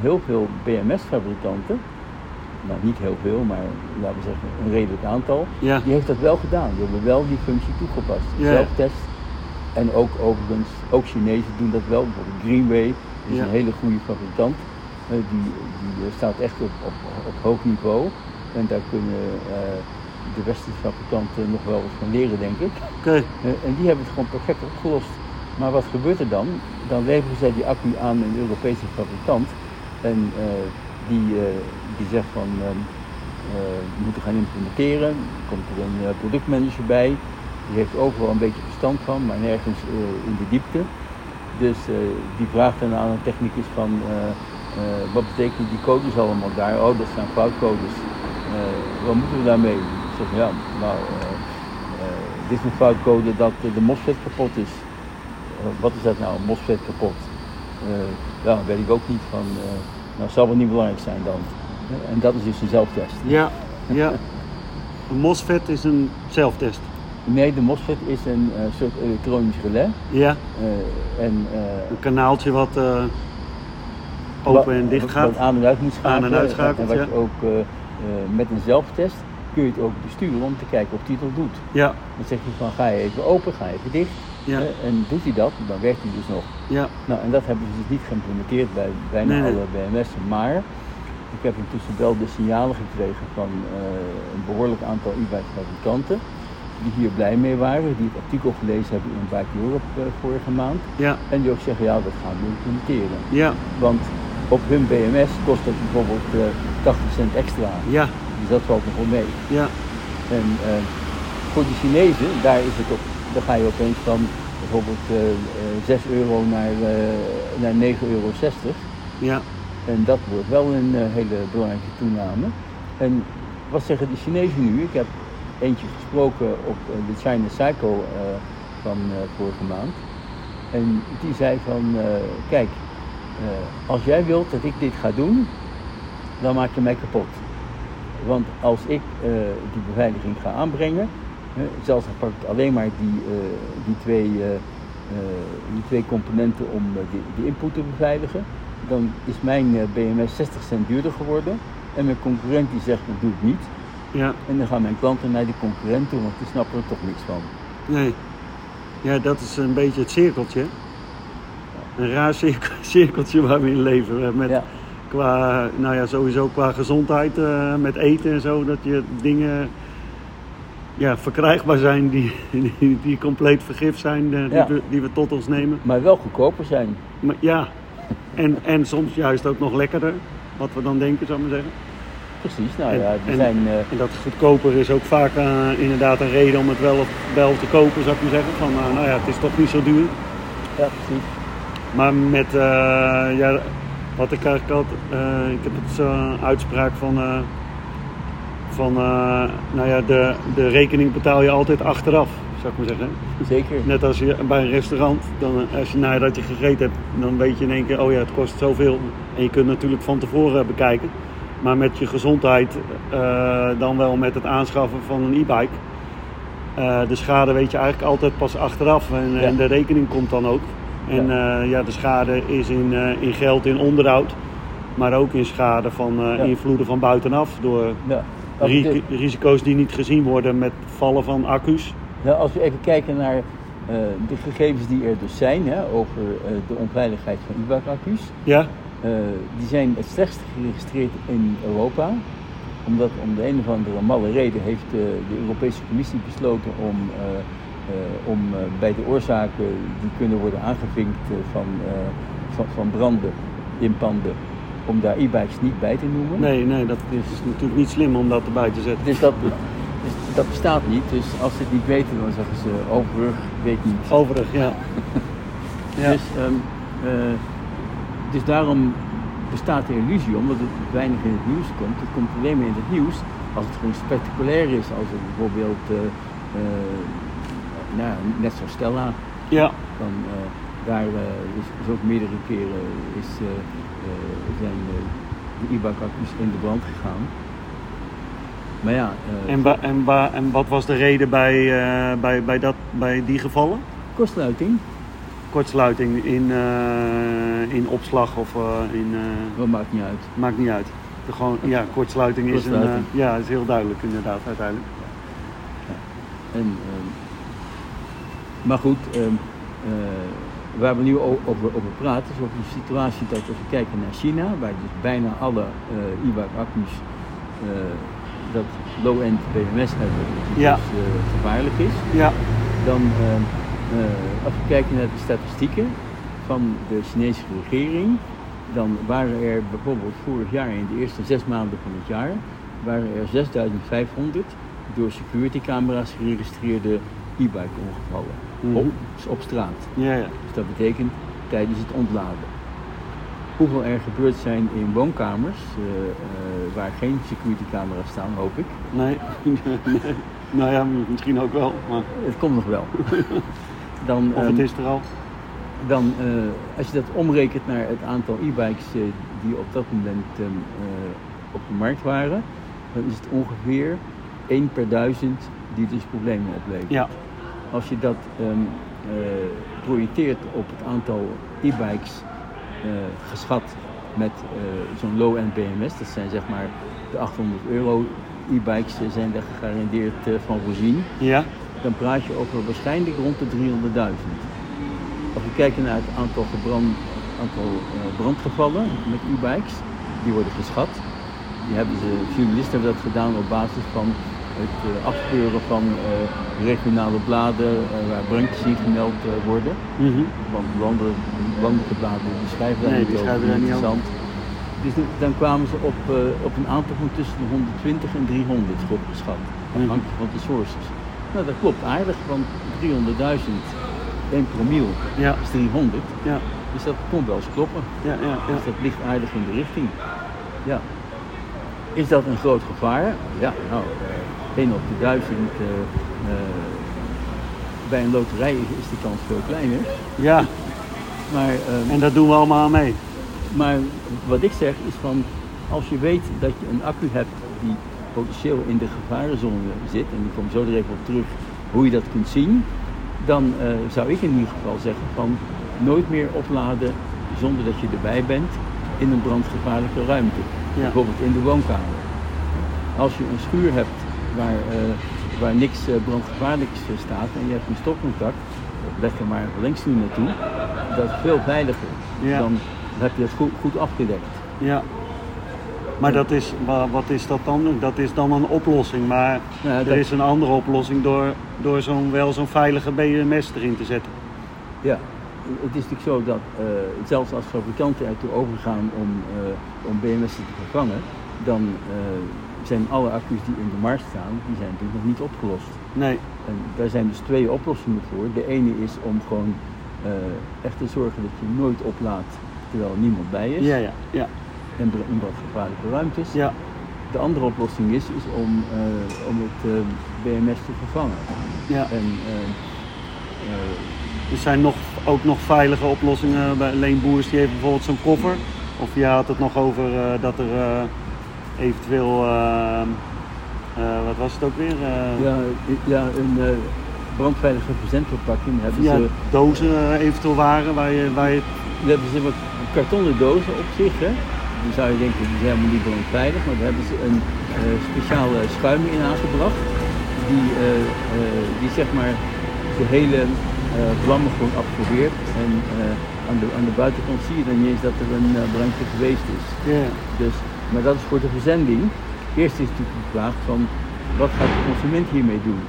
heel veel BMS-fabrikanten, nou niet heel veel, maar laten we zeggen een redelijk aantal, Ja, die heeft dat wel gedaan. Die hebben wel die functie toegepast. Ja. Zelftest. En ook overigens, ook Chinezen doen dat wel. Bijvoorbeeld Greenway is Ja. een hele goede fabrikant. Eh, die die eh, staat echt op, op, op hoog niveau. En daar kunnen eh, de westerse fabrikanten nog wel wat van leren, denk ik. oké. Eh, en die hebben het gewoon perfect opgelost. Maar wat gebeurt er dan? Dan leveren zij die accu aan een Europese fabrikant. En die, die zegt van ehm, eh, we moeten gaan implementeren. Er komt er een productmanager bij. Die heeft overal een beetje verstand van, maar nergens eh, in de diepte. Dus eh, die vraagt dan aan een technicus van eh, wat betekenen die codes allemaal daar? Oh, dat zijn foutcodes. Wat moeten we daarmee? Ik zeg ja, nou, dit is een foutcode dat de MOSFET kapot is. Wat is dat nou, een MOSFET kapot? ja, weet ik ook niet van, nou zal wel niet belangrijk zijn dan. En dat is dus een zelftest. Ja, *laughs* ja. Een MOSFET is een zelftest. Nee, de MOSFET is een eh, soort elektronisch relais. Ja, eh, en, eh, een kanaaltje wat open en dicht gaat. Wat aan en uit moet schakelen. Aan en uitschakelt, En wat ja. je ook met een zelftest kun je het ook besturen om te kijken of hij het al doet. Ja, Dan zeg je van ga je even open, ga je even dicht. ja, en doet hij dat, dan werkt hij dus nog. ja, Nou, en dat hebben ze dus niet geïmplementeerd bij bijna Nee, nee. alle BMS'en. Maar ik heb intussen wel de signalen gekregen van een behoorlijk aantal e-bike fabrikanten. Die hier blij mee waren, die het artikel gelezen hebben in Bike Europe eh, vorige maand. ja, En die ook zeggen, ja, dat gaan we implementeren. ja, Want op hun BMS kost dat bijvoorbeeld eh 80 cent extra. ja, Dus dat valt nog wel mee. ja, En eh, voor de Chinezen, daar is het op, daar ga je opeens van bijvoorbeeld eh, eh, 6 euro naar, eh naar 9,60 euro. ja, En dat wordt wel een eh, hele belangrijke toename. En wat zeggen de Chinezen nu? Ik heb eentje gesproken op eh, de China Cycle eh, van eh, vorige maand. En die zei van, kijk, als jij wilt dat ik dit ga doen, dan maak je mij kapot. Want als ik die beveiliging ga aanbrengen, hè, zelfs al pak ik alleen maar die, die, twee, die twee componenten om die, die input te beveiligen, dan is mijn BMS 60 cent duurder geworden. En mijn concurrent die zegt, dat doe ik niet. Ja, En dan gaan mijn klanten naar die concurrent toe, want die snappen er toch niks van. nee. Ja, dat is een beetje het cirkeltje. Een raar cirkel- *laughs* cirkeltje waar we in leven. Met, Ja, Qua, nou ja, sowieso qua gezondheid, eh, met eten en zo, dat je dingen ja, verkrijgbaar zijn die, die, die compleet vergif zijn, eh, die, Ja. we, die we tot ons nemen. maar wel goedkoper zijn. Maar, ja, en, en soms juist ook nog lekkerder, wat we dan denken, zou ik maar zeggen. Precies, nou En- ja, die en- zijn... eh, En dat goedkoper is ook vaak eh, inderdaad een reden om het wel, wel te kopen, zou ik maar zeggen. Van, eh, nou ja, het is toch niet zo duur. ja, precies. Maar met, ja, wat ik eigenlijk had, ik heb het zo'n uitspraak van, van nou ja, de, de rekening betaal je altijd achteraf, zou ik maar zeggen. Zeker. Net als je bij een restaurant, dan, als je nadat je gegeten hebt, dan weet je in één keer, oh ja, het kost zoveel. En je kunt natuurlijk van tevoren bekijken. Maar met je gezondheid, eh, dan wel met het aanschaffen van een e-bike. eh, de schade weet je eigenlijk altijd pas achteraf en, Ja. en de rekening komt dan ook. En ja, ja de schade is in, eh, in geld, in onderhoud, maar ook in schade van eh, Ja. invloeden van buitenaf. Door ri- risico's die niet gezien worden met vallen van accu's. Nou, als we even kijken naar eh, de gegevens die er dus zijn hè, over eh, de onveiligheid van e-bike-accu's. Ja, Eh, die zijn het slechtst geregistreerd in Europa. Omdat om de een of andere malle reden heeft eh, de Europese Commissie besloten om, eh, om bij de oorzaken die kunnen worden aangevinkt van, van, van branden in panden, om daar e-bikes niet bij te noemen. nee, nee, dat is natuurlijk niet slim om dat erbij te zetten. Dus dat, dus dat bestaat niet. Dus als ze het niet weten, dan zeggen ze overig, weet niet. Overig, ja. *laughs* ja. Dus, ehm, eh, dus daarom bestaat de illusie, omdat het weinig in het nieuws komt. Het komt alleen maar in het nieuws als het gewoon spectaculair is. Als het bijvoorbeeld, eh, nou, net zoals Stella, ja. dan, eh, daar is, is ook meerdere keren is, zijn de e-bike-accu's in de brand gegaan. Maar ja, En, en, en wat was de reden bij, bij, bij, dat, bij die gevallen? kortsluiting, Kortsluiting in, eh, in opslag of eh, in. eh, dat maakt niet uit. maakt niet uit. De gewoon, ja, kortsluiting is, een, ja, is heel duidelijk inderdaad uiteindelijk. En, ehm, maar goed, ehm, eh, waar we nu over, over praten is over de situatie dat als we kijken naar China, waar dus bijna alle eh e-bike accu's eh, dat low-end BMS hebben, die Ja. dus gevaarlijk is. Ja, Dan, ehm, eh, als we kijken naar de statistieken van de Chinese regering, dan waren er bijvoorbeeld vorig jaar in de eerste zes maanden van het jaar, waren er 6500 door security camera's geregistreerde e-bike ongevallen Mhm. op, op straat. ja, ja. Dus dat betekent tijdens het ontladen. Hoeveel er gebeurd zijn in woonkamers eh, eh, waar geen security camera's staan, hoop ik. Nee. *laughs* nee. Nou ja, misschien ook wel. Maar, Het komt nog wel. *laughs* Dan, of het ehm, is er al. dan, eh, als je dat omrekent naar het aantal e-bikes eh, die op dat moment ehm, eh, op de markt waren, dan is het ongeveer 1 per duizend die dus problemen oplevert. Ja, Als je dat eh, projecteert op het aantal e-bikes geschat met zo'n low-end BMS, dat zijn zeg maar de 800 euro e-bikes zijn daar gegarandeerd van voorzien, ja, dan praat je over waarschijnlijk rond de 300.000. Als we kijken naar het aantal, gebrand, aantal eh, brandgevallen met e-bikes, die worden geschat. Die hebben ze, journalisten hebben dat gedaan op basis van het eh, afspeuren van eh, regionale bladen waar brandjes in gemeld worden. mhm. Want landen, landelijke bladen die schrijven daar Nee, niet die over, schrijven interessant. Dus dan- kwamen ze op, op een aantal van tussen de 120 en 300 geschat, afhankelijk van de sources. Nou, dat klopt aardig, want 300.000, 1 promiel ja, is 300, ja, dus dat kon wel eens kloppen. ja, ja, ja. Dus dat ligt aardig in de richting. Ja. Is dat een groot gevaar? Ja, nou, eh 1 op de 1000 eh, eh, bij een loterij is de kans veel kleiner. ja. Maar, ehm, En dat doen we allemaal aan mee. maar wat ik zeg is van, als je weet dat je een accu hebt die potentieel in de gevarenzone zit, en ik kom zo er even op terug hoe je dat kunt zien, dan eh, zou ik in ieder geval zeggen van nooit meer opladen zonder dat je erbij bent in een brandgevaarlijke ruimte. Ja. Bijvoorbeeld in de woonkamer. Als je een schuur hebt waar, eh, waar niks eh, brandgevaarlijks staat en je hebt een stopcontact, leg er maar links toe naartoe, dat is veel veiliger. Ja. Dan heb je het goed, goed afgedekt. Ja. Maar dat is, wa- wat is dat dan? Dat is dan een oplossing. Maar Nou er dat- is een andere oplossing door, door zo'n, wel zo'n veilige BMS erin te zetten. Ja, het is natuurlijk zo dat eh, zelfs als fabrikanten ertoe overgaan om, eh, om BMS te vervangen, dan eh, zijn alle accu's die in de markt staan, die zijn natuurlijk nog niet opgelost. Nee, En daar zijn dus twee oplossingen voor. De ene is om gewoon echt te zorgen dat je nooit oplaadt terwijl er niemand bij is. ja, ja, ja, En br- in wat gevaarlijke ruimtes. ja, De andere oplossing is, is om, eh, om het eh, BMS te vervangen. ja. En, eh, Er zijn nog, ook nog veilige oplossingen. Bij Leen Boers die heeft bijvoorbeeld zo'n koffer. Of je had het nog over dat er eventueel, wat was het ook weer? Ja, ja een brandveilige verzendverpakking hebben ja, ze. dozen eventueel waren waar je, waar je Daar hebben ze wat kartonnen dozen op zich. Hè. Dan zou je denken, die zijn helemaal niet brandveilig, maar daar hebben ze een eh, speciale schuim in aangebracht. Die, eh, eh, die zeg maar de hele vlammen gewoon absorbeert. En aan, de, aan de buitenkant zie je dan niet eens dat er een brandje geweest is. ja, Dus, maar dat is voor de verzending. Eerst is natuurlijk de vraag van wat gaat de consument hiermee doen?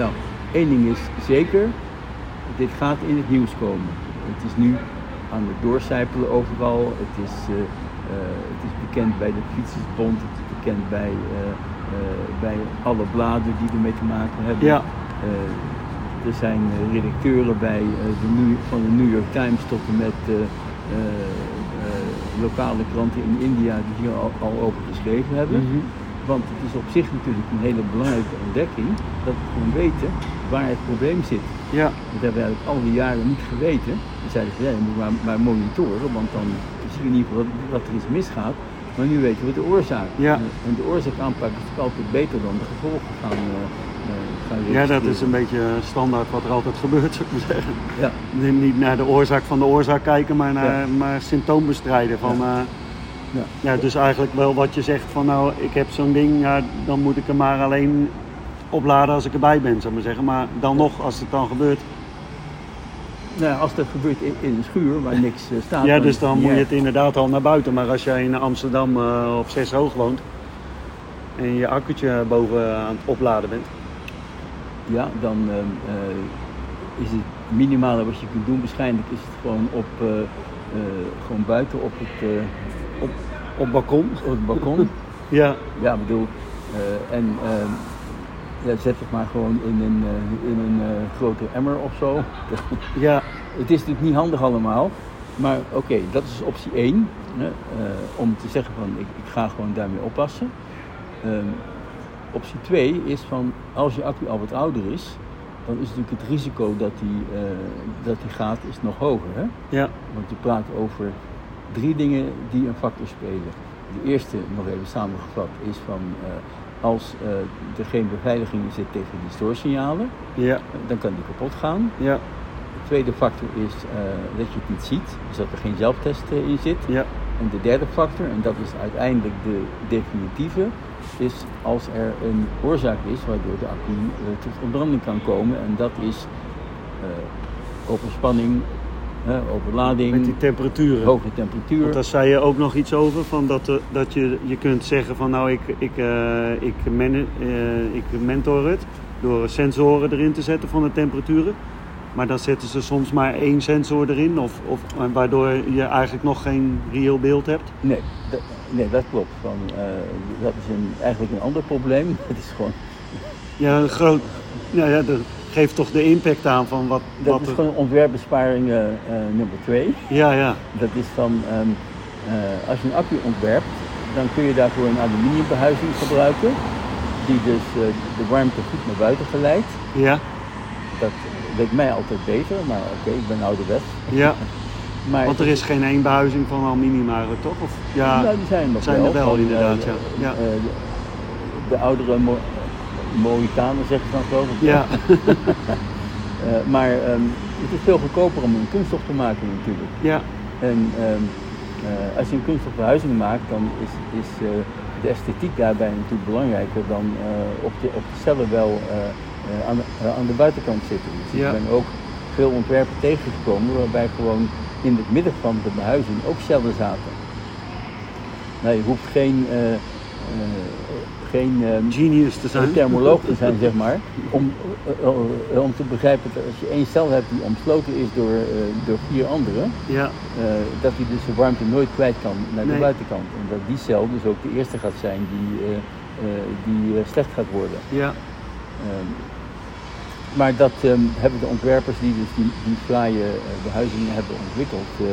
Nou, één ding is zeker, dit gaat in het nieuws komen. Het is nu aan het doorcijpelen overal. Het is, eh, eh, het is bekend bij de Fietsersbond, het is bekend bij, eh, bij alle bladen die ermee te maken hebben. Ja. Er zijn redacteuren bij de New, van de New York Times tot en met lokale kranten in India die hier al, al over geschreven hebben. Mhm. Want het is op zich natuurlijk een hele belangrijke ontdekking dat we gewoon weten waar het probleem zit. ja, Dat hebben we eigenlijk al die jaren niet geweten. We zeiden van ja, je moet maar, maar monitoren, want dan zie je in ieder geval dat, dat er iets misgaat. Maar nu weten we de oorzaak. Ja. En de oorzaak aanpakken is natuurlijk altijd beter dan de gevolgen gaan, eh, eh, gaan ja, dat is een beetje standaard wat er altijd gebeurt, *laughs* zou ik maar zeggen. Ja, Niet naar de oorzaak van de oorzaak kijken, maar naar maar symptoom bestrijden. Van, Ja. ja. ja. ja, dus eigenlijk wel wat je zegt van nou, ik heb zo'n ding, ja, dan moet ik er maar alleen opladen als ik erbij ben, zou ik maar zeggen. Maar dan nog, als het dan gebeurt, Nou, als dat gebeurt in, in een schuur waar niks eh, staat. ja, dus dan moet je het inderdaad al naar buiten. Maar als jij in Amsterdam eh, op 6 hoog woont en je accu'tje boven aan het opladen bent, Ja, dan eh, is het minimale wat je kunt doen. Waarschijnlijk is het gewoon op, gewoon buiten op het, op, op balkon. op het balkon. *laughs* Ja, ja, bedoel, en ja, zet het maar gewoon in een, eh, in een eh, grote emmer of zo. *laughs* ja, Het is natuurlijk niet handig allemaal, maar oké, dat is optie 1. Hè, eh, om te zeggen van ik, ik ga gewoon daarmee oppassen. Ehm, optie 2 is van als je accu al wat ouder is, dan is natuurlijk het risico dat die, dat die gaat is nog hoger. Hè? Ja, Want je praat over drie dingen die een factor spelen. De eerste, nog even samengevat, is van als eh, er geen beveiliging in zit tegen die stoorsignalen, ja, eh, dan kan die kapot gaan. ja, De tweede factor is eh, dat je het niet ziet, dus dat er geen zelftest eh, in zit. ja, En de derde factor, en dat is uiteindelijk de definitieve, is als er een oorzaak is waardoor de accu eh, tot ontbranding kan komen. En dat is eh overspanning, hè, overlading, met die temperaturen. hoge temperatuur. Want daar zei je ook nog iets over, van dat, eh, dat je, je kunt zeggen van nou ik, ik, eh, ik, eh, ik mentor het door sensoren erin te zetten van de temperaturen. Maar dan zetten ze soms maar één sensor erin, of, of, waardoor je eigenlijk nog geen reëel beeld hebt. Nee, dat, nee, dat klopt. Van, dat is een, eigenlijk een ander probleem. *laughs* Het is gewoon, Ja, een groot, nou ja, dat geeft toch de impact aan van wat, dat wat is er- gewoon ontwerpbesparing eh, eh, nummer twee. Ja, ja, Dat is van, ehm, eh, als je een accu ontwerpt, dan kun je daarvoor een aluminiumbehuizing gebruiken. Die dus de warmte goed naar buiten geleidt. ja, Dat leek mij altijd beter, maar oké, ik ben ouderwets. ja. *laughs* Maar Want er is geen één behuizing van aluminium eigenlijk, toch? Of, ja, nou, die zijn er nog zijn er wel, Van, eh, inderdaad, ja. Ja. de, de oudere Mohikanen zeggen ze dan geloof ik. ja, *laughs* Eh, maar ehm, het is veel goedkoper om een kunststof te maken natuurlijk. ja, En ehm, eh, als je een kunststof verhuizing maakt, dan is, is eh, de esthetiek daarbij natuurlijk belangrijker dan op, de, op de cellen wel aan, de, aan de buitenkant zitten. Dus Ja. ik ben ook veel ontwerpen tegengekomen waarbij gewoon in het midden van de behuizing ook cellen zaten. Nou, je hoeft geen, geen ehm, genius te zijn. thermoloog te zijn, zeg maar, om, eh, eh, om te begrijpen dat als je één cel hebt die omsloten is door, eh, door vier andere, Ja, eh, dat hij dus de warmte nooit kwijt kan naar de Nee. buitenkant. En dat die cel dus ook de eerste gaat zijn die, eh, eh, die eh, slecht gaat worden. ja, Ehm, maar dat ehm, hebben de ontwerpers die dus die, die fraaie eh, behuizingen hebben ontwikkeld, eh,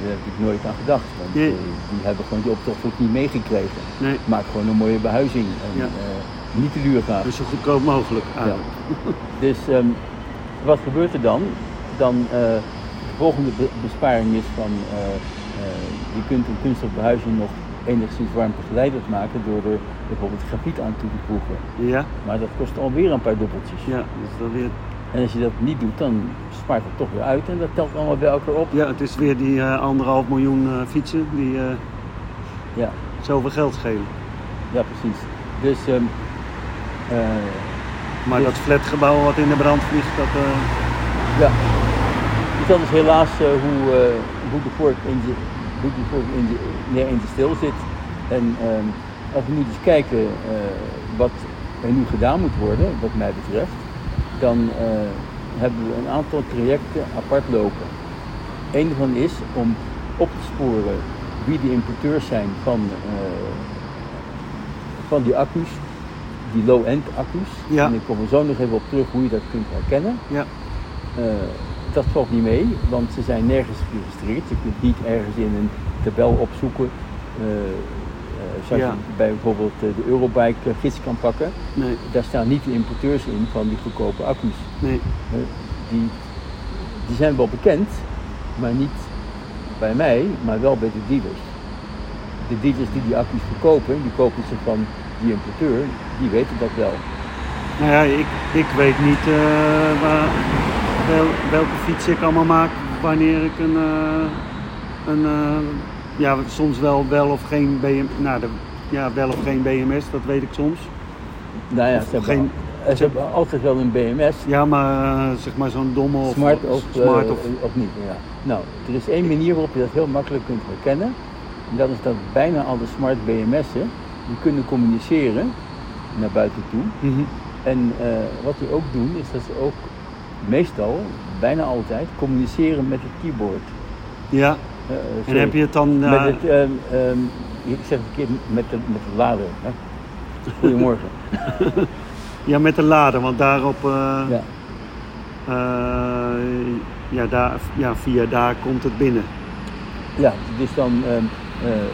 daar heb ik nooit aan gedacht. Want Nee. eh, die hebben gewoon die opdracht ook niet meegekregen. nee. Maak gewoon een mooie behuizing en Ja. eh, niet te duur gaan. Dus zo goedkoop mogelijk eigenlijk. Dus ehm, wat gebeurt er dan? Dan eh, de volgende be- besparing is van je kunt een kunststofbehuizing nog enigszins warmtegeleidend maken door er bijvoorbeeld grafiet aan toe te voegen. Ja, Maar dat kost alweer een paar dubbeltjes. ja, dus dat weer, En als je dat niet doet, dan spaart het toch weer uit en dat telt allemaal bij elkaar op. ja, het is weer die eh, anderhalf miljoen eh, fietsen die eh, Ja, zoveel geld schelen. ja precies. Dus ehm, eh, Maar Dus- dat flatgebouw wat in de brand vliegt, dat... Ja. Dus dat is helaas hoe, hoe de vork in de, hoe de, vork in de, nee, in de stil zit. En ehm, als we nu eens kijken wat er nu gedaan moet worden, wat mij betreft, dan eh, hebben we een aantal trajecten apart lopen. Eén daarvan is om op te sporen wie de importeurs zijn van, eh, van die accu's, die low-end accu's. Ja. En ik kom er zo nog even op terug hoe je dat kunt herkennen. ja, Eh, dat valt niet mee, want ze zijn nergens geregistreerd. Je kunt niet ergens in een tabel opzoeken, zoals Ja. je bij bijvoorbeeld eh, de Eurobike eh, gids kan pakken. nee, Daar staan niet de importeurs in van die goedkope accu's. nee, Eh, die, die zijn wel bekend, maar niet bij mij, maar wel bij de dealers. De dealers die die accu's verkopen, die kopen ze van die importeur, die weten dat wel. Nou ja, ik, ik weet niet waar, wel, welke fiets ik allemaal maak wanneer ik een, een ja, soms wel wel of geen BM, nou, de, ja, wel of geen BMS, dat weet ik soms. Nou ja, Of ze hebben, geen- ze hebben altijd wel een BMS, Ja, maar eh, zeg maar zo'n domme of smart of, smart eh, of of niet. Ja. Nou, er is één manier waarop je dat heel makkelijk kunt herkennen. En dat is dat bijna alle smart BMS'en die kunnen communiceren naar buiten toe. Mhm. En eh, wat die ook doen, is dat ze ook meestal, bijna altijd, communiceren met het keyboard. Ja, Eh, en heb je het dan... Met eh, het, ehm, ehm, ik zeg het verkeerd, met de, met de lader. Hè? Goedemorgen. *laughs* ja, met de lader, want daarop... eh, Ja. ja, daar, ja, via daar komt het binnen. Ja, dus dan, ehm, eh,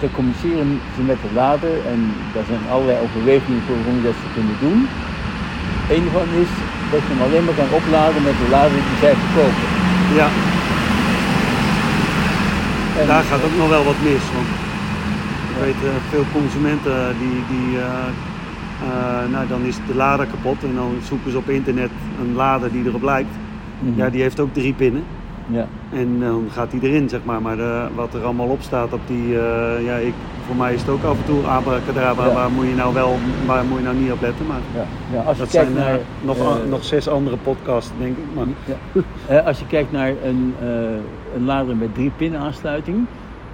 dan communiceren ze met de lader en daar zijn allerlei overwegingen voor hoe dat ze kunnen doen. Een van is dat je hem alleen maar kan opladen met de lader die zij verkopen. Ja, En, daar gaat ook nog wel wat mis. Want ik weet eh, veel consumenten die, die eh, eh, nou dan is de lader kapot en dan zoeken ze op internet een lader die erop lijkt. Mhm. Ja, die heeft ook drie pinnen. ja. En dan gaat die erin, zeg maar. Maar de- wat er allemaal op staat op die... ja, ik, voor mij is het ook af en toe abracadabra. Ja. Waar moet je nou wel, waar moet je nou niet op letten. Maar Ja. Ja, als je dat kijkt zijn naar, nog, nog zes andere podcasts, denk ik. Maar, Ja. Als je kijkt naar een, een lader met drie pinaansluiting,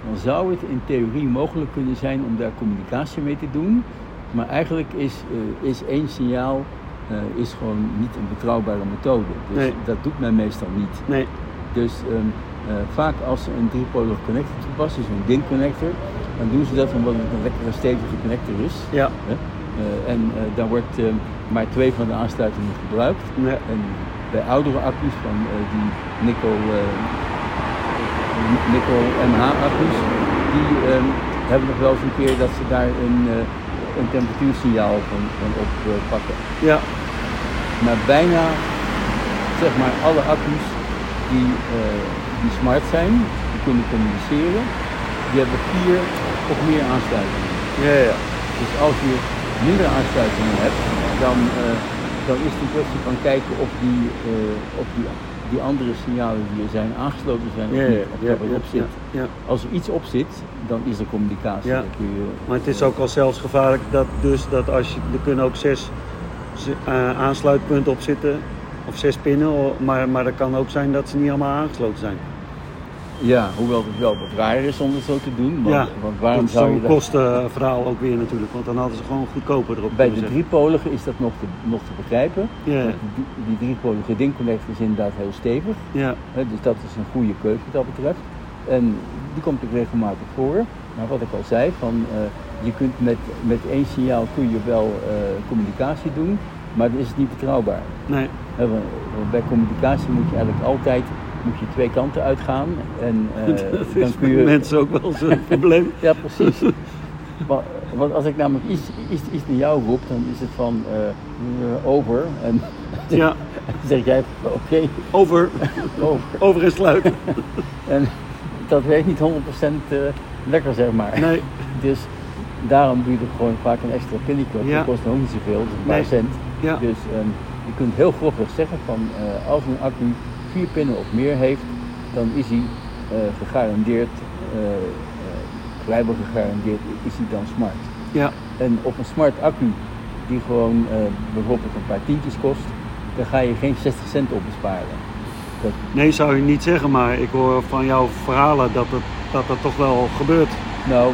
dan zou het in theorie mogelijk kunnen zijn om daar communicatie mee te doen. Maar eigenlijk is, eh, is één signaal eh, is gewoon niet een betrouwbare methode. Dus Nee. dat doet men meestal niet. nee, Dus ehm, eh, vaak als ze een driepolige connector toepassen, dus een DIN connector, dan doen ze dat omdat het een lekkere stevige connector is. ja. En daar wordt ehm, maar twee van de aansluitingen gebruikt. En bij oudere accu's van die Nikkel, Nikkel MH accu's, die ehm, hebben nog wel eens een keer dat ze daar een, eh, een temperatuursignaal van, van op eh, pakken. Ja, Maar bijna, zeg maar, alle accu's die, eh, die smart zijn, die kunnen communiceren, die hebben vier of meer aansluitingen. ja, ja. Dus als je minder aansluitingen hebt, dan, dan is het een kwestie van kijken of die, eh, of die, die andere signalen die er zijn aangesloten zijn of Ja, niet, of ja, dat ja, op zit. ja. Als er iets op zit, dan is er communicatie. Je, Maar het is ook al zelfs gevaarlijk dat, dus dat als je, er kunnen ook zes eh, aansluitpunten op zitten, of zes pinnen, maar, maar het kan ook zijn dat ze niet allemaal aangesloten zijn. Ja, hoewel het wel wat raar is om het zo te doen. Want, ja, want waarom zou je zo'n dat... kostenverhaal ook weer natuurlijk, want dan hadden ze gewoon goedkoper erop Bij de driepolige is dat nog te, nog te begrijpen. Ja, Die, die driepolige DIN-connector is inderdaad heel stevig. ja, dus dat is een goede keuze wat dat betreft. En die komt ook regelmatig voor. Maar wat ik al zei, van, eh, je kunt met, met één signaal kun je wel eh, communicatie doen, maar dan is het niet betrouwbaar. nee, bij communicatie moet je eigenlijk altijd moet je twee kanten uitgaan. En *laughs* eh, dan is kun je. mensen ook wel zo'n *laughs* probleem. Ja, precies. Want, want als ik namelijk iets, iets, iets naar jou roep, dan is het van eh, over. En *laughs* Ja, dan zeg jij, oké, over, over. over en sluiten. En dat werkt niet 100% eh, lekker, zeg maar. Nee, Dus daarom doe je er gewoon vaak een extra pinnetje op. Ja. Dat kost nog niet zoveel, dat is een paar Nee. cent. ja, Dus ehm, je kunt heel grofweg zeggen van als een accu vier pinnen of meer heeft, dan is hij eh, gegarandeerd, eh, eh, vrijwel gegarandeerd, is hij dan smart. ja, En op een smart accu die gewoon eh, bijvoorbeeld een paar tientjes kost, dan ga je geen 60 cent op besparen. Dat, nee zou je niet zeggen, maar ik hoor van jouw verhalen dat het, dat, dat toch wel gebeurt. Nou,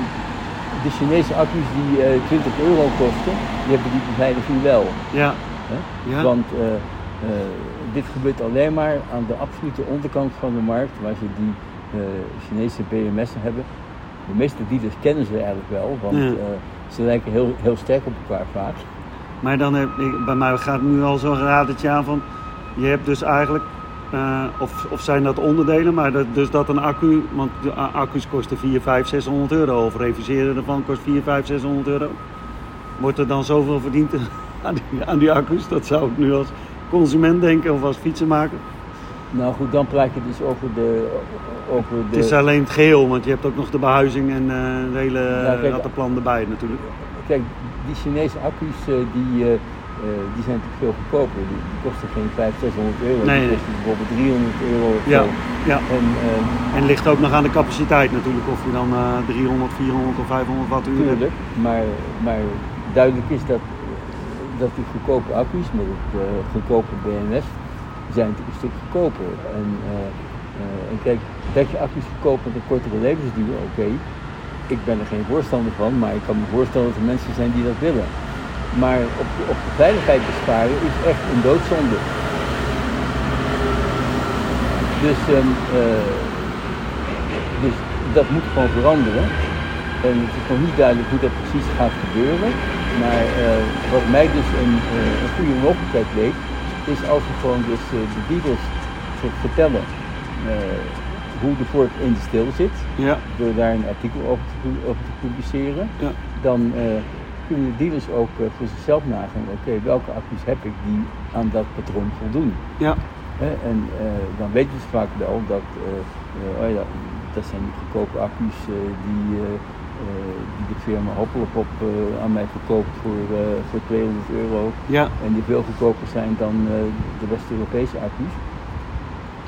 de Chinese accu's die eh, 20 euro kosten, die hebben die beveiliging wel. Ja, ja, Want eh, eh, dit gebeurt alleen maar aan de absolute onderkant van de markt, waar ze die eh, Chinese BMS'en hebben. De meeste dealers kennen ze eigenlijk wel, want Ja. eh, ze lijken heel, heel sterk op elkaar vaak. Maar dan heb ik, bij mij gaat nu al zo'n radertje aan van, je hebt dus eigenlijk, eh, of, of zijn dat onderdelen, maar dat, dus dat een accu, want de accu's kosten 4, 5, 600 euro, of reviseren ervan kost 4, 5, 600 euro. Wordt er dan zoveel verdiend *laughs* aan die, aan die accu's? Dat zou ik nu als consument denken of als fietsenmaker. Nou goed, dan praat je dus over de... Over de Het is alleen het geheel, want je hebt ook nog de behuizing en eh het hele Ja, kijk, rattenplan erbij natuurlijk. Kijk, die Chinese accu's eh, die, eh, eh, die zijn natuurlijk veel goedkoper. Die, die kosten geen 500, 600 euro. Nee, die nee. kosten bijvoorbeeld 300 euro of Ja, zo. ja. En eh, En ligt ook nog aan de capaciteit natuurlijk, of je dan eh 300, 400 of 500 wattuur hebt. Tuurlijk, maar, maar duidelijk is dat, dat die goedkope accu's met het eh, goedkope BMS zijn natuurlijk een stuk goedkoper. En, eh, eh, en kijk, dat je accu's verkoopt met een kortere levensduur, oké. Ik ben er geen voorstander van, maar ik kan me voorstellen dat er mensen zijn die dat willen. Maar op, de- op de veiligheid besparen is echt een doodzonde. Dus, ehm, eh, dus dat moet gewoon veranderen. En het is nog niet duidelijk hoe dat precies gaat gebeuren. Maar eh, wat mij dus een, eh, een goede mogelijkheid leek, is als we gewoon dus eh, de dealers ver- vertellen hoe de vork in de stil zit, Ja, door daar een artikel over te, over te publiceren, ja, dan, kunnen de dealers ook voor zichzelf nagaan, oké, welke accu's heb ik die aan dat patroon voldoen. Ja, en dan weten ze vaak wel dat, oh ja, dat zijn die goedkope accu's die, die de firma Hoppelop op eh, aan mij verkoopt voor, eh, voor 200 euro. ja, En die veel goedkoper zijn dan eh, de West-Europese accu's.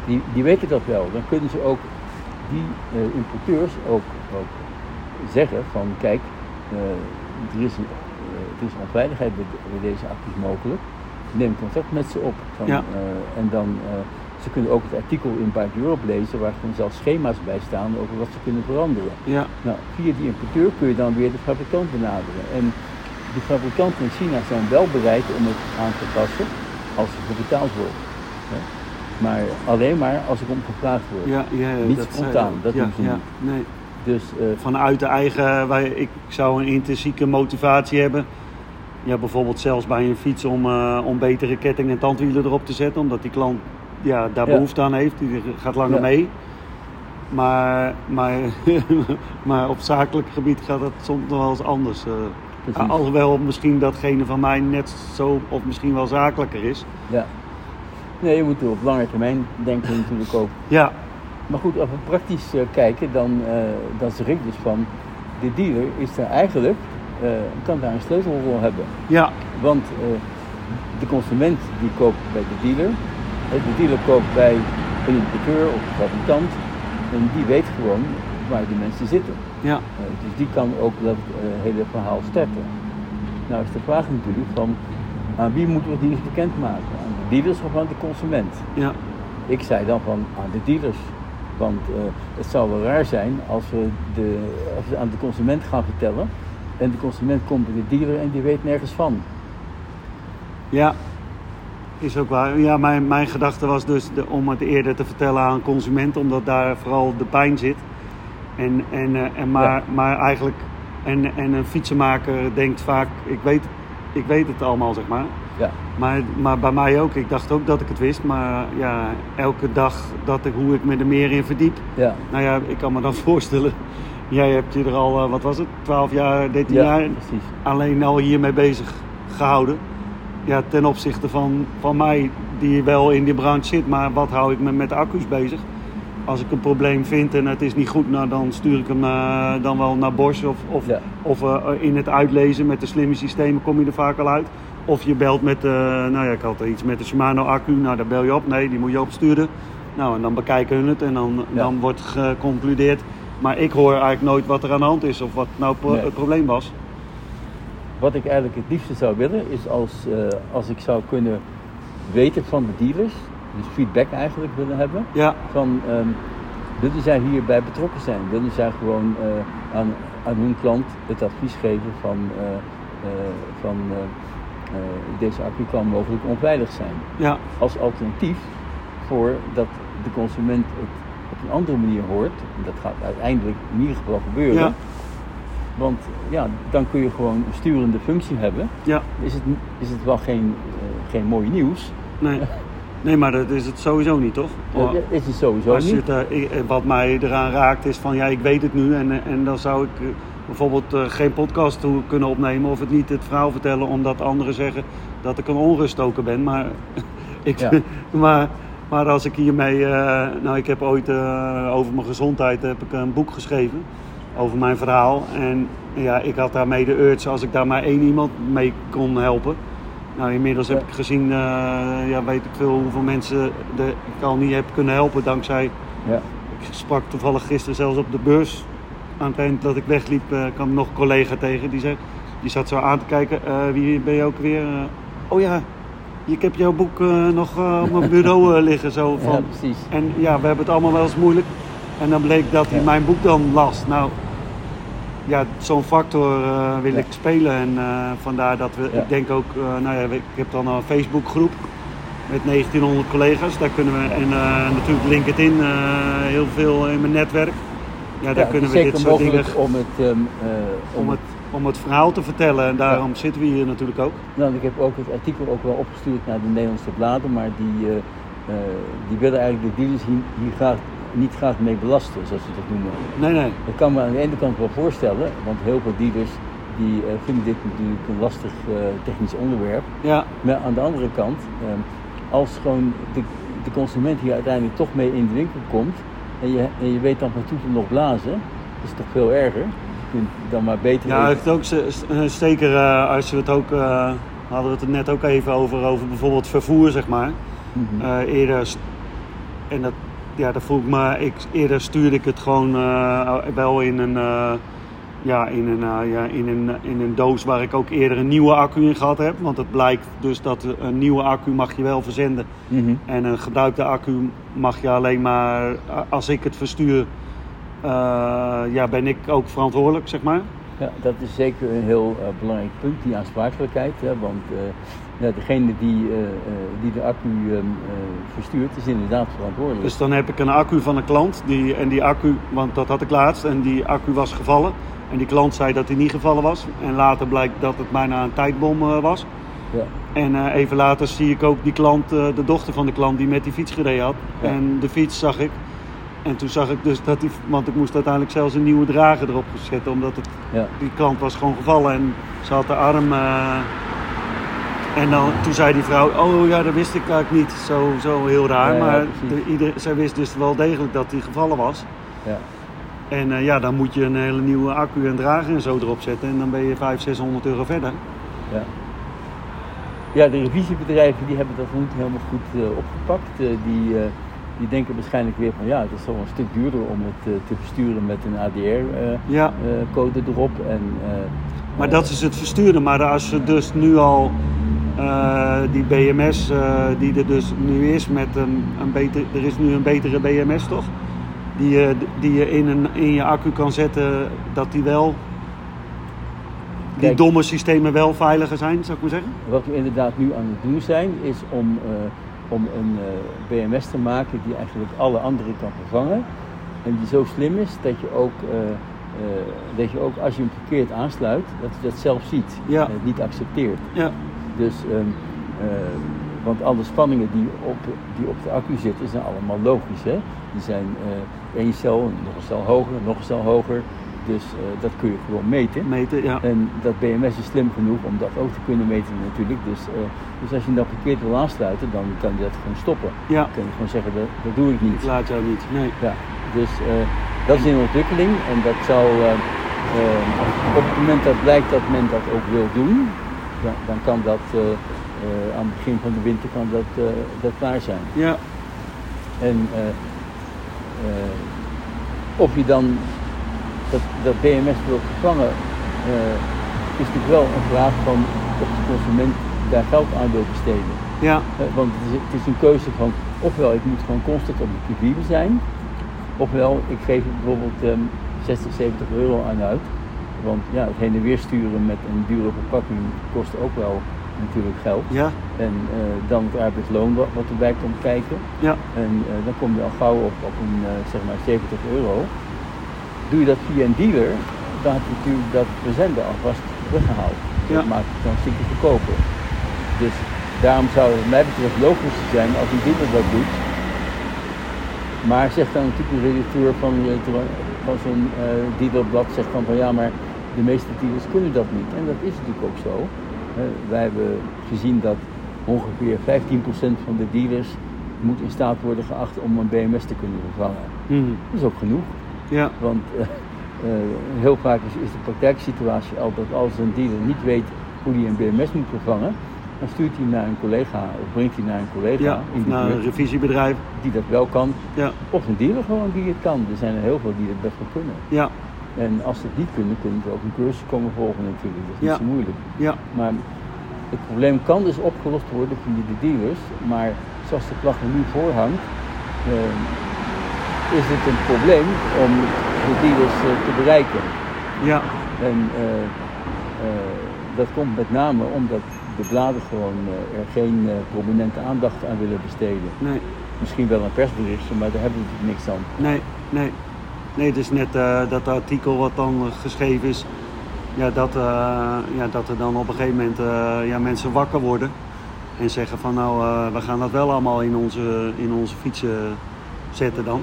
Die, die weten dat wel. Dan kunnen ze ook die eh, importeurs ook, ook zeggen van kijk, eh, er, is een, eh, er is onveiligheid bij, de- bij deze accu's mogelijk. Neem contact met ze op. Van, Ja. eh, en dan, eh, ze kunnen ook het artikel in Bike Europe lezen waar gewoon zelfs schema's bij staan over wat ze kunnen veranderen. ja, Nou, via die importeur kun je dan weer de fabrikant benaderen. En de fabrikanten in China zijn wel bereid om het aan te passen als er betaald wordt. Hè? Maar alleen maar als er om gevraagd wordt. ja, ja, Niet dat, spontaan, dat ja, doen ze ja, niet. nee. Dus eh, Vanuit de eigen, wij, ik zou een intrinsieke motivatie hebben. Ja, bijvoorbeeld zelfs bij een fiets om, eh, om betere ketting en tandwielen erop te zetten. Omdat die klant ja, daar behoefte aan heeft. Die gaat langer mee. Maar, maar, *laughs* maar op zakelijk gebied gaat het soms nog wel eens anders. precies. alhoewel misschien datgene van mij net zo of misschien wel zakelijker is. ja. Nee, je moet op lange termijn denken natuurlijk ook. Ja, Maar goed, als we praktisch eh, kijken, dan, dan zeg ik dus van, de dealer is daar eigenlijk, eh, kan daar een sleutelrol hebben. ja, Want de consument die koopt bij de dealer, de dealer koopt bij een importeur of een fabrikant en die weet gewoon waar die mensen zitten. ja, Eh, dus die kan ook dat eh, hele verhaal starten. Nou is de vraag natuurlijk van aan wie moeten we die bekendmaken? Aan de dealers of aan de consument? ja, Ik zei dan van aan de dealers. Want eh, het zou wel raar zijn als we, de, als we aan de consument gaan vertellen en de consument komt bij de dealer en die weet nergens van. ja. Is ook waar. Ja, mijn, mijn gedachte was dus de, om het eerder te vertellen aan consumenten, omdat daar vooral de pijn zit. En, en, eh, en maar, Ja. maar eigenlijk, en, en een fietsenmaker denkt vaak, ik weet, ik weet het allemaal, zeg maar. Ja, Maar, maar bij mij ook. Ik dacht ook dat ik het wist, maar ja, elke dag dat ik, hoe ik me er meer in verdiep. ja, Nou ja, ik kan me dan *laughs* voorstellen, jij hebt je er al, eh, wat was het, 12 jaar, 13 ja jaar precies. alleen al hiermee bezig gehouden. Ja, ten opzichte van, van mij, die wel in die branche zit, maar wat hou ik me met accu's bezig? Als ik een probleem vind en het is niet goed, nou, dan stuur ik hem eh, dan wel naar Bosch. Of, of, Ja. of eh, in het uitlezen met de slimme systemen kom je er vaak al uit. Of je belt met, eh, nou ja, ik had iets met de Shimano accu, nou daar bel je op. Nee, die moet je opsturen. Nou, en dan bekijken hun het en dan, Ja. dan wordt geconcludeerd. Maar ik hoor eigenlijk nooit wat er aan de hand is of wat nou pro- Nee. het probleem was. Wat ik eigenlijk het liefste zou willen is als, eh, als ik zou kunnen weten van de dealers, dus feedback eigenlijk willen hebben, Ja, van ehm willen zij hierbij betrokken zijn? Willen zij gewoon eh, aan, aan hun klant het advies geven van, eh, van deze accu kan mogelijk onveilig zijn? ja, Als alternatief voor dat de consument het op een andere manier hoort, en dat gaat uiteindelijk in ieder geval gebeuren. Ja. Want ja, dan kun je gewoon een sturende functie hebben. ja. Is het, is het wel geen, eh, geen mooi nieuws? Nee. nee, maar dat is het sowieso niet, toch? Dat is het sowieso Als niet. het, eh, eh, wat mij eraan raakt is van ja, ik weet het nu en, en dan zou ik bijvoorbeeld geen podcast toe kunnen opnemen of het niet het verhaal vertellen omdat anderen zeggen dat ik een onruststoker ben. Maar, *laughs* ik, Ja. *laughs* maar, maar als ik hiermee, nou ik heb ooit over mijn gezondheid heb ik een boek geschreven over mijn verhaal en ja, ik had daarmee de urge als ik daar maar één iemand mee kon helpen. Nou, inmiddels heb Ja. ik gezien, eh, ja, weet ik veel hoeveel mensen de, ik al niet heb kunnen helpen dankzij Ja. ik sprak toevallig gisteren zelfs op de beurs. Aan het eind dat ik wegliep, eh, kwam nog een collega tegen. Die, zei, die zat zo aan te kijken. eh, wie ben je ook weer? Oh ja, ik heb jouw boek nog op mijn bureau liggen. Zo ja, van. precies. En ja, we hebben het allemaal wel eens moeilijk. En dan bleek dat hij Ja. mijn boek dan las. Nou, ja, zo'n factor eh, wil Ja. ik spelen. En eh, vandaar dat we, Ja. ik denk ook, eh, nou ja, ik heb dan een Facebookgroep met 1900 collega's. Daar kunnen we, en natuurlijk LinkedIn, heel veel in mijn netwerk. Ja, daar kunnen we dit soort dingen, om het, eh, om het, om het verhaal te vertellen. En daarom zitten we hier natuurlijk ook. Nou, ik heb ook het artikel ook wel opgestuurd naar de Nederlandse bladen, maar die, die willen eigenlijk de dealers hier, hier graag, niet graag mee belasten, zoals ze dat noemen. Nee, nee. Dat kan me aan de ene kant wel voorstellen, want heel veel dealers die eh, vinden dit natuurlijk een lastig eh, technisch onderwerp. Ja, Maar aan de andere kant, ehm, als gewoon de, de consument hier uiteindelijk toch mee in de winkel komt en je, en je weet dan van toeten nog blazen, dat is toch veel erger. Je kunt dan maar beter ja het ook ze- s- eh, zeker als we het ook, hadden we het net ook even over, over bijvoorbeeld vervoer, zeg maar. Mhm. Eerder, en dat, ja, dat voel ik me, ik, eerder stuurde ik het gewoon eh, wel in een, eh, ja, in, een, eh, ja, in, een, in een doos waar ik ook eerder een nieuwe accu in gehad heb. Want het blijkt dus dat een nieuwe accu mag je wel verzenden. Mhm. En een gebruikte accu mag je alleen maar, als ik het verstuur, ja, ben ik ook verantwoordelijk, zeg maar. Ja, dat is zeker een heel belangrijk punt, die aansprakelijkheid. Hè, want ja, degene die, eh, eh, die de accu eh, verstuurt, is inderdaad verantwoordelijk. Dus dan heb ik een accu van een klant. Die, en die accu, want dat had ik laatst. En die accu was gevallen. En die klant zei dat hij niet gevallen was. En later blijkt dat het bijna een tijdbom was. ja. En even later zie ik ook die klant, de dochter van de klant, die met die fiets gereden had. Ja. En de fiets zag ik. En toen zag ik dus dat die, want ik moest uiteindelijk zelfs een nieuwe drager erop zetten. Omdat het, die klant was gewoon gevallen en ze had de arm. En dan, toen zei die vrouw, oh ja, dat wist ik eigenlijk niet. Zo, zo heel raar. Ja, ja, maar de, ieder, zij wist dus wel degelijk dat hij gevallen was. Ja. En eh, ja, dan moet je een hele nieuwe accu en drager en zo erop zetten. En dan ben je 500, 600 euro verder. Ja. ja, de revisiebedrijven die hebben dat nog niet helemaal goed eh, opgepakt. Eh, die, die denken waarschijnlijk weer van ja, het is wel een stuk duurder om het te versturen met een ADR-code erop. En, maar dat is het versturen. Maar als je dus nu al eh, die BMS, eh, die er dus nu is met een, een beter, er is nu een betere BMS toch? Die je, die je in, een, in je accu kan zetten, dat die wel, die Kijk. domme systemen wel veiliger zijn, zou ik maar zeggen. Wat we inderdaad nu aan het doen zijn, is om, eh, om een eh, BMS te maken die eigenlijk alle andere kan vervangen. En die zo slim is dat je ook, eh, eh, dat je ook als je hem verkeerd aansluit, dat je dat zelf ziet Ja. en het niet accepteert. Ja, Dus, ehm, eh, want alle spanningen die op, die op de accu zitten, zijn allemaal logisch. Hè? Die zijn eh één cel, nog een cel hoger, nog een cel hoger. Dus eh, dat kun je gewoon meten. meten, ja. En dat BMS is slim genoeg om dat ook te kunnen meten natuurlijk. Dus, dus als je dan verkeerd wil aansluiten, dan kan je dat gewoon stoppen. Ja, Dan kun je gewoon zeggen, dat, dat doe ik niet. ik laat jou niet. Nee. Ja, dus dat is in ontwikkeling en dat zal op het moment dat blijkt dat men dat ook wil doen, dan, dan kan dat eh, eh, aan het begin van de winter kan dat, eh, dat klaar zijn. Ja, En of je dan dat, dat BMS wil vervangen, is natuurlijk wel een vraag van of de consument daar geld aan wil besteden. ja, want het is, het is een keuze van ofwel ik moet gewoon constant op de kivive zijn, ofwel ik geef er bijvoorbeeld ehm 60, 70 euro aan uit. Want ja, het heen en weer sturen met een dure verpakking kost ook wel natuurlijk geld. ja, En eh, dan het arbeidsloon wat, wat erbij komt kijken. ja, En eh, dan kom je al gauw op, op een eh, zeg maar 70 euro. Doe je dat via een dealer, dan heb je natuurlijk dat verzenden alvast weggehaald. Ja. Dat maakt het dan stukje goedkoper. Dus daarom zou het mij betreft logisch zijn als een dealer dat doet. Maar zegt dan natuurlijk de redacteur van, van zo'n dealerblad zegt dan van ja, maar de meeste dealers kunnen dat niet. En dat is natuurlijk ook zo. Wij hebben gezien dat ongeveer 15% van de dealers moet in staat worden geacht om een BMS te kunnen vervangen. mhm, Dat is ook genoeg, ja, want eh, eh, heel vaak is, is de praktijksituatie al dat als een dealer niet weet hoe hij een BMS moet vervangen, dan stuurt hij naar een collega of brengt hij naar een collega ja. in de naar een revisiebedrijf. die dat wel kan, Ja, of een dealer gewoon die het kan. Er zijn er heel veel die het best wel kunnen. ja, En als ze het niet kunnen, kunnen ze ook een cursus komen volgen natuurlijk. Dat is niet zo moeilijk. ja, Maar het probleem kan dus opgelost worden via de dealers, maar zoals de vlag er nu voor hangt, eh, is het een probleem om de dealers eh, te bereiken. ja, En eh, eh, dat komt met name omdat de bladen gewoon eh, er geen eh, prominente aandacht aan willen besteden. nee. Misschien wel een persberichtje, maar daar hebben we natuurlijk niks aan. Nee, nee. Nee, het is net eh, dat artikel wat dan eh, geschreven is. Ja dat, eh, ja, dat er dan op een gegeven moment ja, mensen wakker worden. En zeggen van nou, we gaan dat wel allemaal in onze, in onze fietsen zetten dan.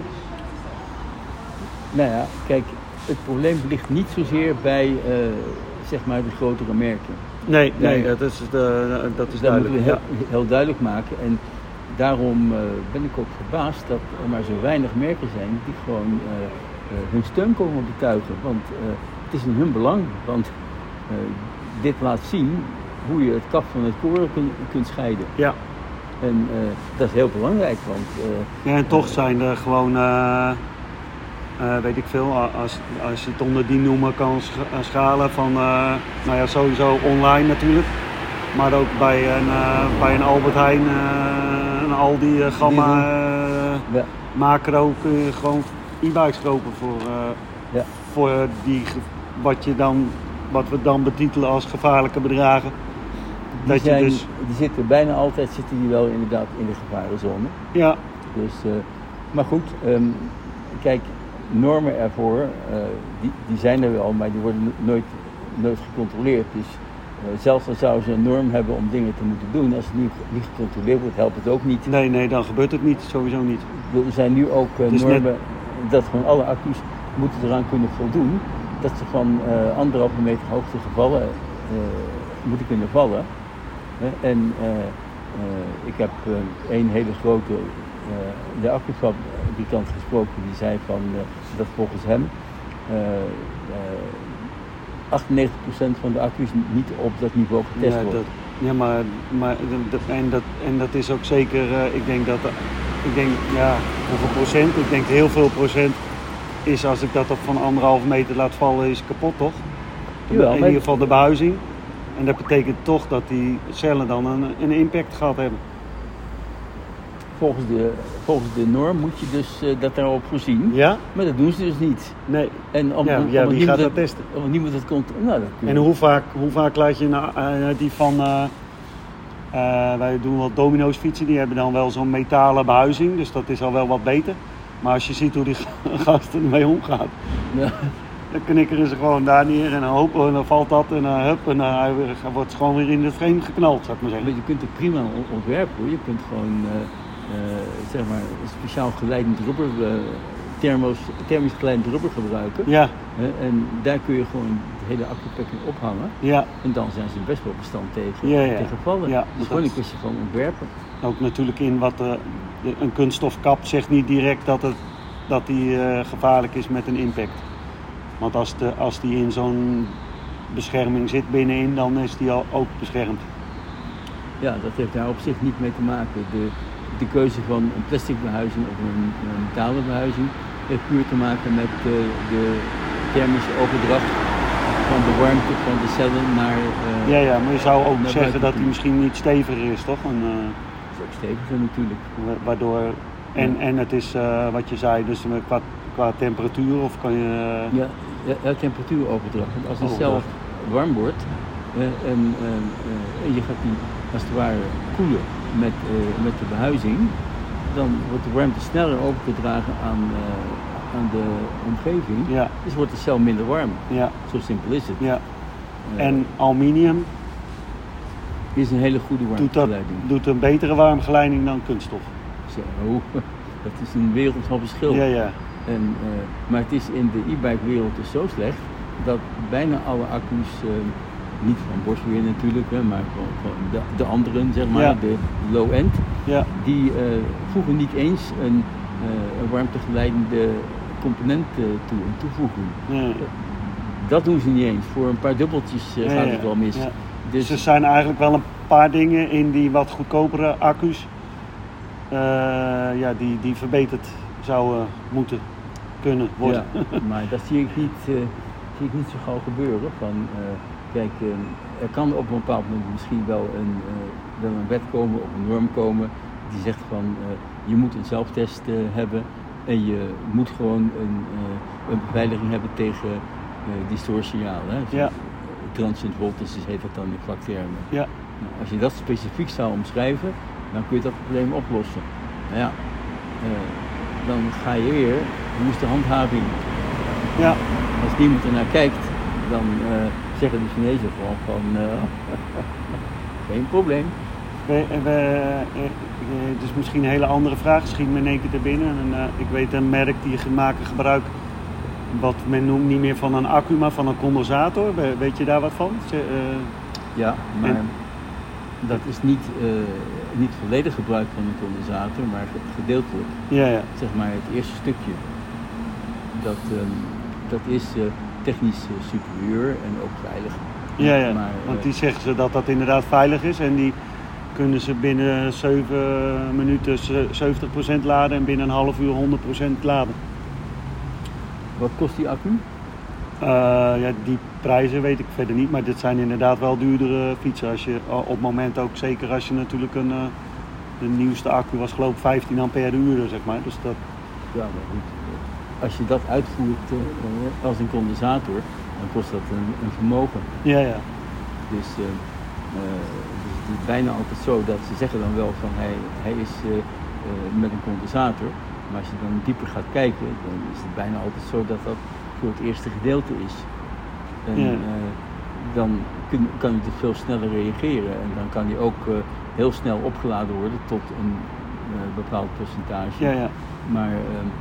Nou ja, kijk, het probleem ligt niet zozeer bij, zeg maar de grotere merken. Nee, nee, dat is, de, dat is dat moeten we heel, Ja. heel duidelijk maken. En daarom ben ik ook verbaasd dat er maar zo weinig merken zijn die gewoon hun steun komen betuigen. Want eh, het is in hun belang. Want eh, dit laat zien hoe je het kaf van het koren kun- kunt scheiden. Ja. En eh, dat is heel belangrijk, want eh, Ja, en toch zijn er gewoon, eh, eh, weet ik veel, als, als je het onder die noemen kan sch- eh, schalen van, eh, nou ja, sowieso online natuurlijk. Maar ook bij een, eh, bij een Albert Heijn, eh, een Aldi, eh, Gamma, eh, ja, Macro kun je gewoon e-bikes kopen voor, eh, Ja. voor die, wat, je dan, wat we dan betitelen als gevaarlijke bedragen. die, Dat je dus, die zitten bijna altijd zitten die wel inderdaad in de gevarenzone. ja, Dus, eh, maar goed, ehm, kijk, normen ervoor, eh, die, die zijn er wel, maar die worden no- nooit, nooit gecontroleerd. Dus zelfs al zouden ze een norm hebben om dingen te moeten doen, als het niet, niet gecontroleerd wordt, helpt het ook niet. nee, nee, dan gebeurt het niet, sowieso niet. Er zijn nu ook normen dat gewoon alle accu's moeten eraan kunnen voldoen. Dat ze van eh anderhalve meter hoogte gevallen eh, moeten kunnen vallen. En eh, ik heb een hele grote, de accufabrikant gesproken, die zei van dat volgens hem eh, eh, 98% van de accu's niet op dat niveau getest Ja, wordt. dat, ja maar, maar dat, en, dat, en dat is ook zeker, ik denk dat, ik denk, ja, hoeveel procent? Ik denk heel veel procent is als ik dat op van anderhalve meter laat vallen, is kapot toch? Jawel, in ieder geval de behuizing. En dat betekent toch dat die cellen dan een, een impact gehad hebben. Volgens, de, volgens de norm moet je dus eh, dat daarop voorzien. Ja? Maar dat doen ze dus niet. Nee. En om, Ja, om- wie gaat dat testen? Omdat niemand het komt. Nou. En hoe vaak, hoe vaak laat je nou, eh, die van, eh, eh, wij doen wel domino's fietsen, die hebben dan wel zo'n metalen behuizing, dus dat is al wel wat beter. Maar als je ziet hoe die *laughs* gasten ermee omgaan, Ja. dan knikkeren ze gewoon daar neer en dan hopen en dan valt dat en dan hup en dan hij hij wordt gewoon weer in het frame geknald, zou ik maar Maar zeggen. je kunt het prima on- ontwerpen hoor. Je kunt gewoon eh, eh, zeg maar een speciaal geleidend rubber, eh, thermos, thermisch rubber gebruiken. Ja, Hè, en daar kun je gewoon het hele accupakket ophangen. ja, En dan zijn ze best wel bestand tegen, Ja, ja. tegen vallen. Ja, het is dat gewoon een kwestie van ontwerpen. ook natuurlijk in wat eh, de- een kunststofkap zegt niet direct dat, het, dat die eh, gevaarlijk is met een impact. Want als, de, als die in zo'n bescherming zit binnenin, dan is die al ook beschermd. Ja, dat heeft daar op zich niet mee te maken. De, de keuze van een plastic behuizing of een, een metalen behuizing heeft puur te maken met eh, de thermische overdracht van de warmte van de cellen naar. eh, Ja, ja, maar je zou ook zeggen dat die misschien niet steviger is, toch? En, eh, Dat is ook steviger natuurlijk. wa- waardoor, en, en het is eh, wat je zei, dus eh, qua, qua temperatuur of kan je... eh, Ja, ja, ja, temperatuuroverdracht. Want als een cel warm wordt eh, en, eh, eh, je gaat die als het ware koelen met, eh, met de behuizing, dan wordt de warmte sneller overgedragen aan, eh, aan de omgeving. ja, Dus wordt de cel minder warm. ja, Zo simpel is het. ja. Eh, En aluminium is een hele goede doet, dat, warmtegeleiding. doet een betere warmgeleiding dan kunststof. Zo, *laughs* dat is een wereld van verschil. Ja, ja. En, eh, maar het is in de e-bike wereld dus zo slecht dat bijna alle accu's, niet van Bosch weer natuurlijk, hè, maar gewoon, gewoon de, de anderen, zeg maar, Ja. de low-end, ja. die eh, voegen niet eens een, eh, een warmtegeleidende component eh, toe, een toevoeging. ja. Dat doen ze niet eens. Voor een paar dubbeltjes gaat het wel mis. Dus er zijn eigenlijk wel een paar dingen in die wat goedkopere accu's ja, die, die verbeterd zouden moeten kunnen worden. Ja, *laughs* maar dat zie ik niet, zie ik niet zo gauw gebeuren. Van, kijk, eh, er kan op een bepaald moment misschien wel een, eh, wel een wet komen of een norm komen die zegt van eh, je moet een zelftest eh, hebben en je moet gewoon een, een beveiliging hebben tegen distorsignalen. Ja. Transient voltages heet dat dan in vaktermen. Ja. Nou, als je dat specifiek zou omschrijven, dan kun je dat probleem oplossen. Nou ja, dan ga je weer, hoe is de handhaving? Ja. Als niemand er naar kijkt, dan zeggen de Chinezen gewoon van, eh, *laughs* geen probleem. We, we, eh, eh, het is misschien een hele andere vraag, schiet me in één keer te binnen. En, eh, ik weet een merk die maken gebruik wat men noemt niet meer van een accu, maar van een condensator. We- Weet je daar wat van? Eh, Ja, maar En- dat is niet, eh, niet volledig gebruik van een condensator, maar ge- gedeeltelijk. ja, ja. Zeg maar het eerste stukje. Dat, ehm, dat is eh, technisch eh, superieur en ook veilig. Ja, ja. Maar, Want eh, die zeggen ze dat dat inderdaad veilig is. En die kunnen ze binnen 7 minuten ze- 70% laden en binnen een half uur 100% laden. wat kost die accu? Eh, ja, die prijzen weet ik verder niet, maar dit zijn inderdaad wel duurdere fietsen. Als je op het moment ook, zeker als je natuurlijk een, de nieuwste accu was geloof ik 15 ampère uur, zeg maar. Dus dat, Ja, maar goed. Eh, Als je dat uitvoert eh, als een condensator, dan kost dat een, een vermogen. ja, ja. Dus, eh, eh, dus het is bijna altijd zo dat ze zeggen dan wel van hij, hij is eh, eh, met een condensator. Maar als je dan dieper gaat kijken, dan is het bijna altijd zo dat dat voor het eerste gedeelte is. En Ja. eh, dan kun- kan hij dus veel sneller reageren. En dan kan hij ook eh, heel snel opgeladen worden tot een eh, bepaald percentage. ja, ja. Maar, ehm, eh,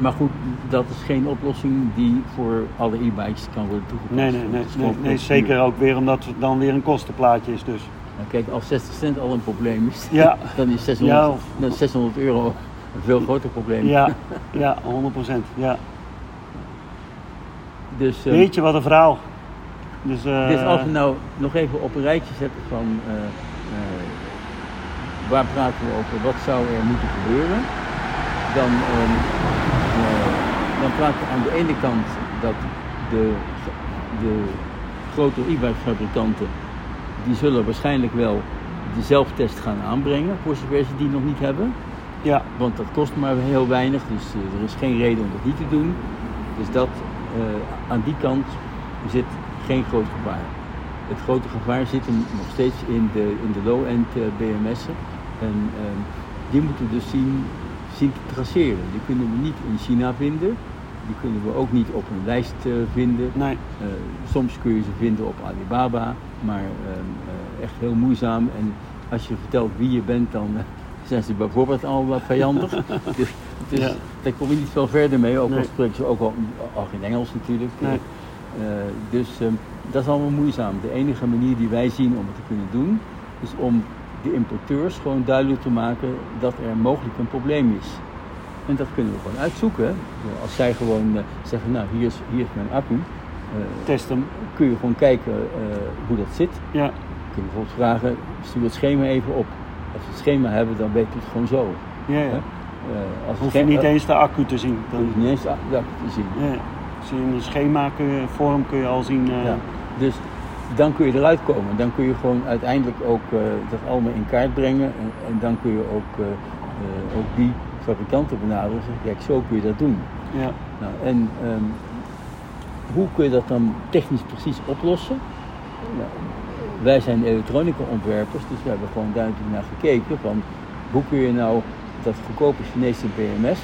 maar goed, dat is geen oplossing die voor alle e-bikes kan worden toegepast. Nee, nee, nee, nee, nee, zeker ook weer omdat het dan weer een kostenplaatje is dus. Nou, kijk, als 60 cent al een probleem is, Ja. *laughs* dan is 600, Ja. dan is 600 euro een veel groter probleem. Ja, *laughs* ja, 100%. Ja. Dus, ehm, Weet je wat een verhaal. Dus, eh, dus als we nou nog even op een rijtje zetten van eh, eh, waar praten we over, wat zou er moeten gebeuren, dan, ehm, eh, dan praten we aan de ene kant dat de, de grote e-bike fabrikanten, die zullen waarschijnlijk wel de zelftest gaan aanbrengen, voor zover ze die nog niet hebben. ja, Want dat kost maar heel weinig, dus eh, er is geen reden om dat niet te doen. Dus dat, eh, aan die kant zit geen groot gevaar. Het grote gevaar zit hem nog steeds in de, in de low-end eh, BMS'en. En ehm, die moeten dus zien, zien te traceren. Die kunnen we niet in China vinden. Die kunnen we ook niet op een lijst eh, vinden. nee, Eh, soms kun je ze vinden op Alibaba, maar eh, echt heel moeizaam. En als je vertelt wie je bent, dan *laughs* zijn ze bijvoorbeeld al wat vijandig. *laughs* dus dus Ja. daar kom je niet veel verder mee, ook al Nee. spreken ze ook al, al geen Engels natuurlijk. Nee. Dus ehm, dat is allemaal moeizaam. De enige manier die wij zien om het te kunnen doen, is om de importeurs gewoon duidelijk te maken dat er mogelijk een probleem is. En dat kunnen we gewoon uitzoeken. Als zij gewoon eh, zeggen, nou hier is, hier is mijn accu, eh, test hem. kun je gewoon kijken eh, hoe dat zit. Ja, Kun je bijvoorbeeld vragen, stuur het schema even op. Als we het schema hebben, dan weet je het gewoon zo. ja, ja. Als Hoef je niet eens de accu te zien. hoef Dan, je niet eens de accu te zien. ja. Je in een schema kun je, vorm kun je al zien. Ja. Dus dan kun je eruit komen. Dan kun je gewoon uiteindelijk ook eh, dat allemaal in kaart brengen. En, en dan kun je ook, eh, eh, ook die fabrikanten benaderen. en Zeggen, kijk, zo kun je dat doen. ja. Nou, en ehm, hoe kun je dat dan technisch precies oplossen? Nou, wij zijn elektronica-ontwerpers, dus we hebben gewoon duidelijk naar gekeken van hoe kun je nou dat goedkope Chinese BMS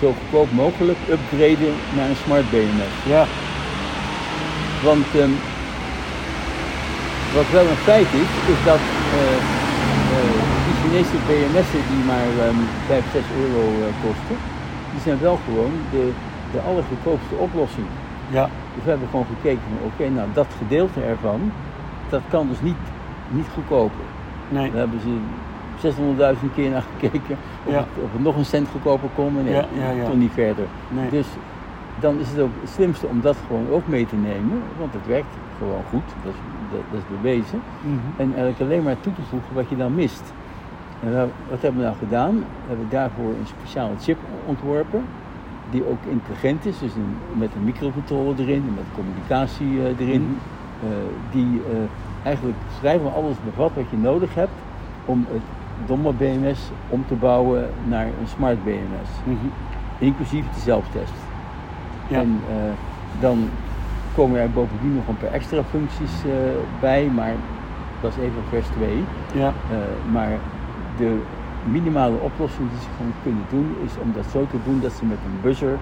zo goedkoop mogelijk upgraden naar een smart BMS. ja. Want ehm, wat wel een feit is, is dat eh, eh, die Chinese BMS'en die maar ehm 5, 6 euro eh, kosten, die zijn wel gewoon de, de allergoedkoopste oplossing. ja. Dus we hebben gewoon gekeken oké, nou dat gedeelte ervan, dat kan dus niet, niet goedkoper. Nee. Daar hebben ze 600.000 keer naar gekeken of, Ja. het, of het nog een cent goedkoper kon, nee, Ja, ja, ja. toch niet verder. Nee. Dus dan is het ook het slimste om dat gewoon ook mee te nemen, want het werkt gewoon goed, dat is, dat, dat is bewezen. Mhm. En eigenlijk alleen maar toe te voegen wat je dan mist. En we- wat hebben we nou gedaan? We hebben daarvoor een speciale chip ontworpen, die ook intelligent is, dus een, met een microcontroller erin, en met communicatie eh, erin, Mhm. eh, die eh, eigenlijk vrijwel alles bevat wat je nodig hebt om het domme BMS om te bouwen naar een smart BMS, Mhm. inclusief de zelftest. Ja. En dan komen er bovendien nog een paar extra functies eh, bij, maar dat is even vers 2. Ja. Eh, maar de minimale oplossing die ze gewoon kunnen doen, is om dat zo te doen dat ze met een buzzer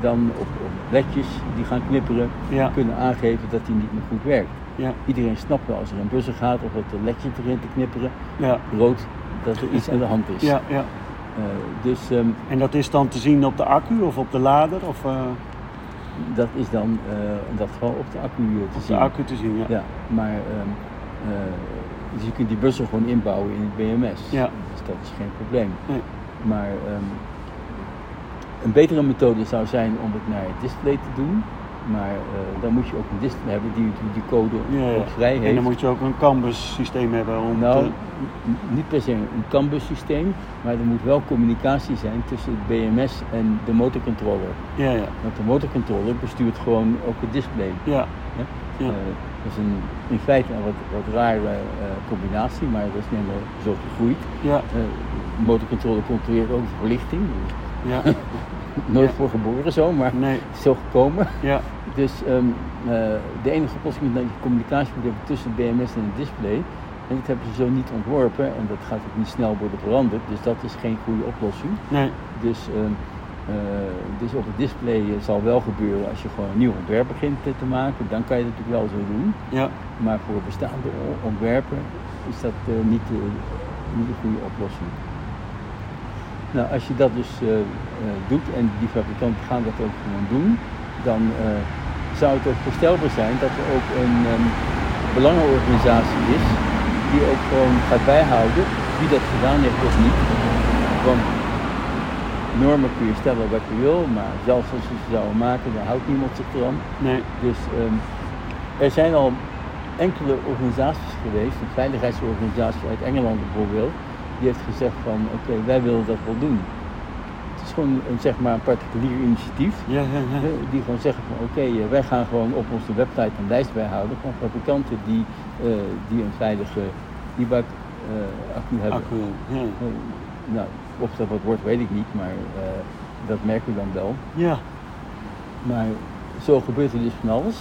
dan op, op ledjes die gaan knipperen, Ja. kunnen aangeven dat die niet meer goed werkt. Ja. Iedereen snapt wel als er een buzzer gaat of dat er ledje erin te knipperen, Ja. rood, dat er iets aan de hand is. Ja. Ja. Eh, dus ehm, En dat is dan te zien op de accu of op de lader of dat is dan eh, in dat geval op de accu te op de zien. accu te zien, ja. Ja, maar ehm, eh, dus je kunt die bussen gewoon inbouwen in het BMS. Ja. Dus dat is geen probleem. Nee. Maar ehm, een betere methode zou zijn om het naar het display te doen. Maar eh, dan moet je ook een display hebben die die code Ja, ja. ook vrij heeft. En dan moet je ook een canvas systeem hebben om Nou, te... niet per se een CAN-bus systeem, maar er moet wel communicatie zijn tussen het BMS en de motorcontroller. Ja, ja. Want de motorcontroller bestuurt gewoon ook het display. Ja, Ja? Ja. Eh, dat is een, in feite een wat, wat rare eh, combinatie, maar dat is helemaal zo gegroeid. ja, de motorcontroller controleert ook de verlichting. ja. *laughs* Nooit Ja. voor geboren zo, maar Nee, het is *laughs* zo gekomen. ja, Dus ehm, eh, de enige oplossing is dat je communicatie moet hebben tussen het BMS en het display. En dat hebben ze zo niet ontworpen en dat gaat ook niet snel worden veranderd. Dus dat is geen goede oplossing. nee, Dus, ehm, eh, dus op het display eh, zal wel gebeuren als je gewoon een nieuw ontwerp begint te maken. Dan kan je het natuurlijk wel zo doen. ja, Maar voor bestaande ontwerpen is dat eh, niet, niet de goede oplossing. Nou, als je dat dus eh, eh, doet en die fabrikanten gaan dat ook gewoon doen, dan eh, zou het ook voorstelbaar zijn dat er ook een ehm, belangenorganisatie is die ook gewoon gaat bijhouden wie dat gedaan heeft of niet. Want normen kun je stellen wat je wil, maar zelfs als je ze zouden maken, dan houdt niemand zich eraan. nee, Dus ehm, er zijn al enkele organisaties geweest, een veiligheidsorganisatie uit Engeland bijvoorbeeld, die heeft gezegd van oké, wij willen dat wel doen. Het is gewoon een, zeg maar een particulier initiatief. ja, ja, ja. hè, Die gewoon zeggen van oké, eh, wij gaan gewoon op onze website een lijst bijhouden van fabrikanten die, eh, die een veilige e-bike eh, accu hebben. Accu, ja. Eh, nou, of dat wat wordt weet ik niet, maar eh, dat merken we dan wel. Ja, Maar zo gebeurt er dus van alles.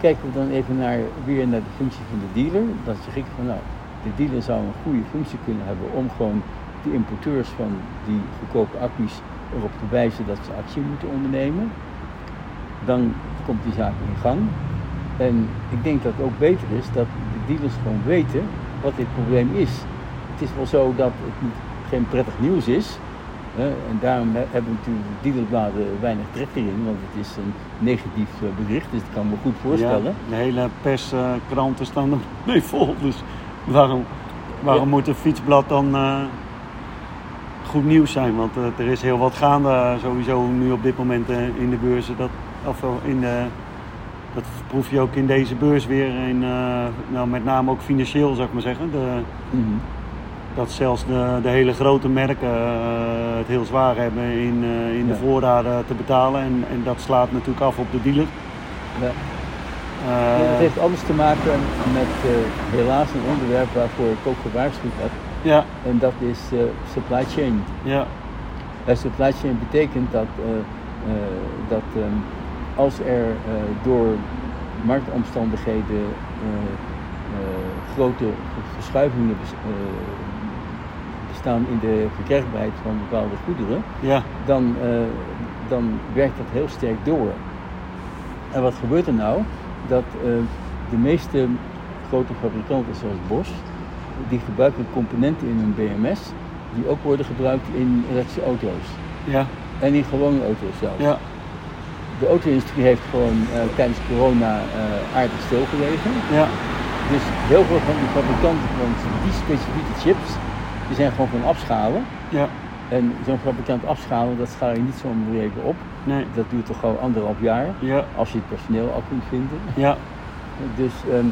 Kijken we dan even naar, weer naar de functie van de dealer. Dan zeg ik van nou, de dealer zou een goede functie kunnen hebben om gewoon de importeurs van die goedkope accu's erop te wijzen dat ze actie moeten ondernemen. Dan komt die zaak in gang. En ik denk dat het ook beter is dat de dealers gewoon weten wat dit probleem is. Het is wel zo dat het niet, geen prettig nieuws is. Hè, en daarom he- hebben natuurlijk de dealerbladen weinig trek erin, want het is een negatief eh, bericht, dus dat kan me goed voorstellen. Ja, de hele perskranten staan ermee vol. Dus waarom, waarom Ja. moet een fietsblad dan eh, goed nieuws zijn? Want eh, er is heel wat gaande eh, sowieso nu op dit moment in de beurzen. Dat, of in de, dat proef je ook in deze beurs weer. In, nou, met name ook financieel, zou ik maar zeggen. De, Mhm. dat zelfs de, de hele grote merken het heel zwaar hebben in, in de voorraden te betalen. En, en dat slaat natuurlijk af op de dealer. Ja. Eh, dat heeft alles te maken met eh, helaas een onderwerp waarvoor ik ook gewaarschuwd heb. ja, En dat is eh, supply chain. ja, En supply chain betekent dat, dat ehm, als er door marktomstandigheden grote verschuivingen bes- bestaan in de verkrijgbaarheid van bepaalde goederen, ja, dan, dan werkt dat heel sterk door. En wat gebeurt er nou? Dat eh, de meeste grote fabrikanten zoals Bosch, die gebruiken componenten in hun BMS die ook worden gebruikt in elektrische auto's. ja, En in gewone auto's zelfs. ja, De auto-industrie heeft gewoon eh, tijdens corona eh, aardig stilgelegen. ja, Dus heel veel van die fabrikanten van die specifieke chips, die zijn gewoon van afschalen. ja, En zo'n fabrikant afschalen, dat schaal je niet zomaar even op. nee, Dat duurt toch gewoon anderhalf jaar, ja, als je het personeel al kunt vinden. ja, Dus ehm,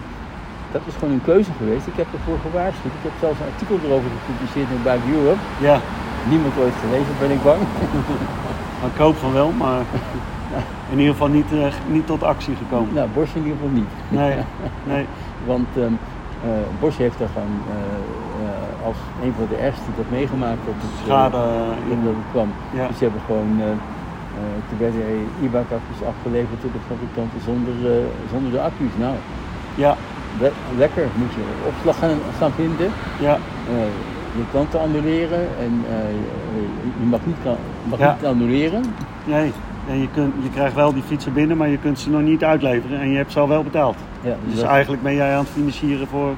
dat is gewoon een keuze geweest. Ik heb ervoor gewaarschuwd. Ik heb zelfs een artikel erover gepubliceerd in Bike Europe. ja. Niemand ooit gelezen, ben ik bang. Maar *laughs* ik hoop van wel, maar in ieder geval niet, eh, niet tot actie gekomen. nou, Bosch in ieder geval niet. Nee, nee, *laughs* Want eh, Bosch heeft daar gewoon eh, als een van de ergste dat meegemaakt dat het, eh, schade dat in, het kwam. ja, Dus ze hebben gewoon, toen werden e-bike-accu's afgeleverd door de fabrikanten zonder, eh, zonder de accu's. Nou, ja, le- lekker, moet je opslag gaan, gaan vinden. ja, eh, je klanten annuleren en eh, je- mag niet, kan- mag Ja. niet annuleren. nee. En je, kunt, je krijgt wel die fietsen binnen, maar je kunt ze nog niet uitleveren en je hebt ze al wel betaald. Ja, Dus eigenlijk ben jij aan het financieren voor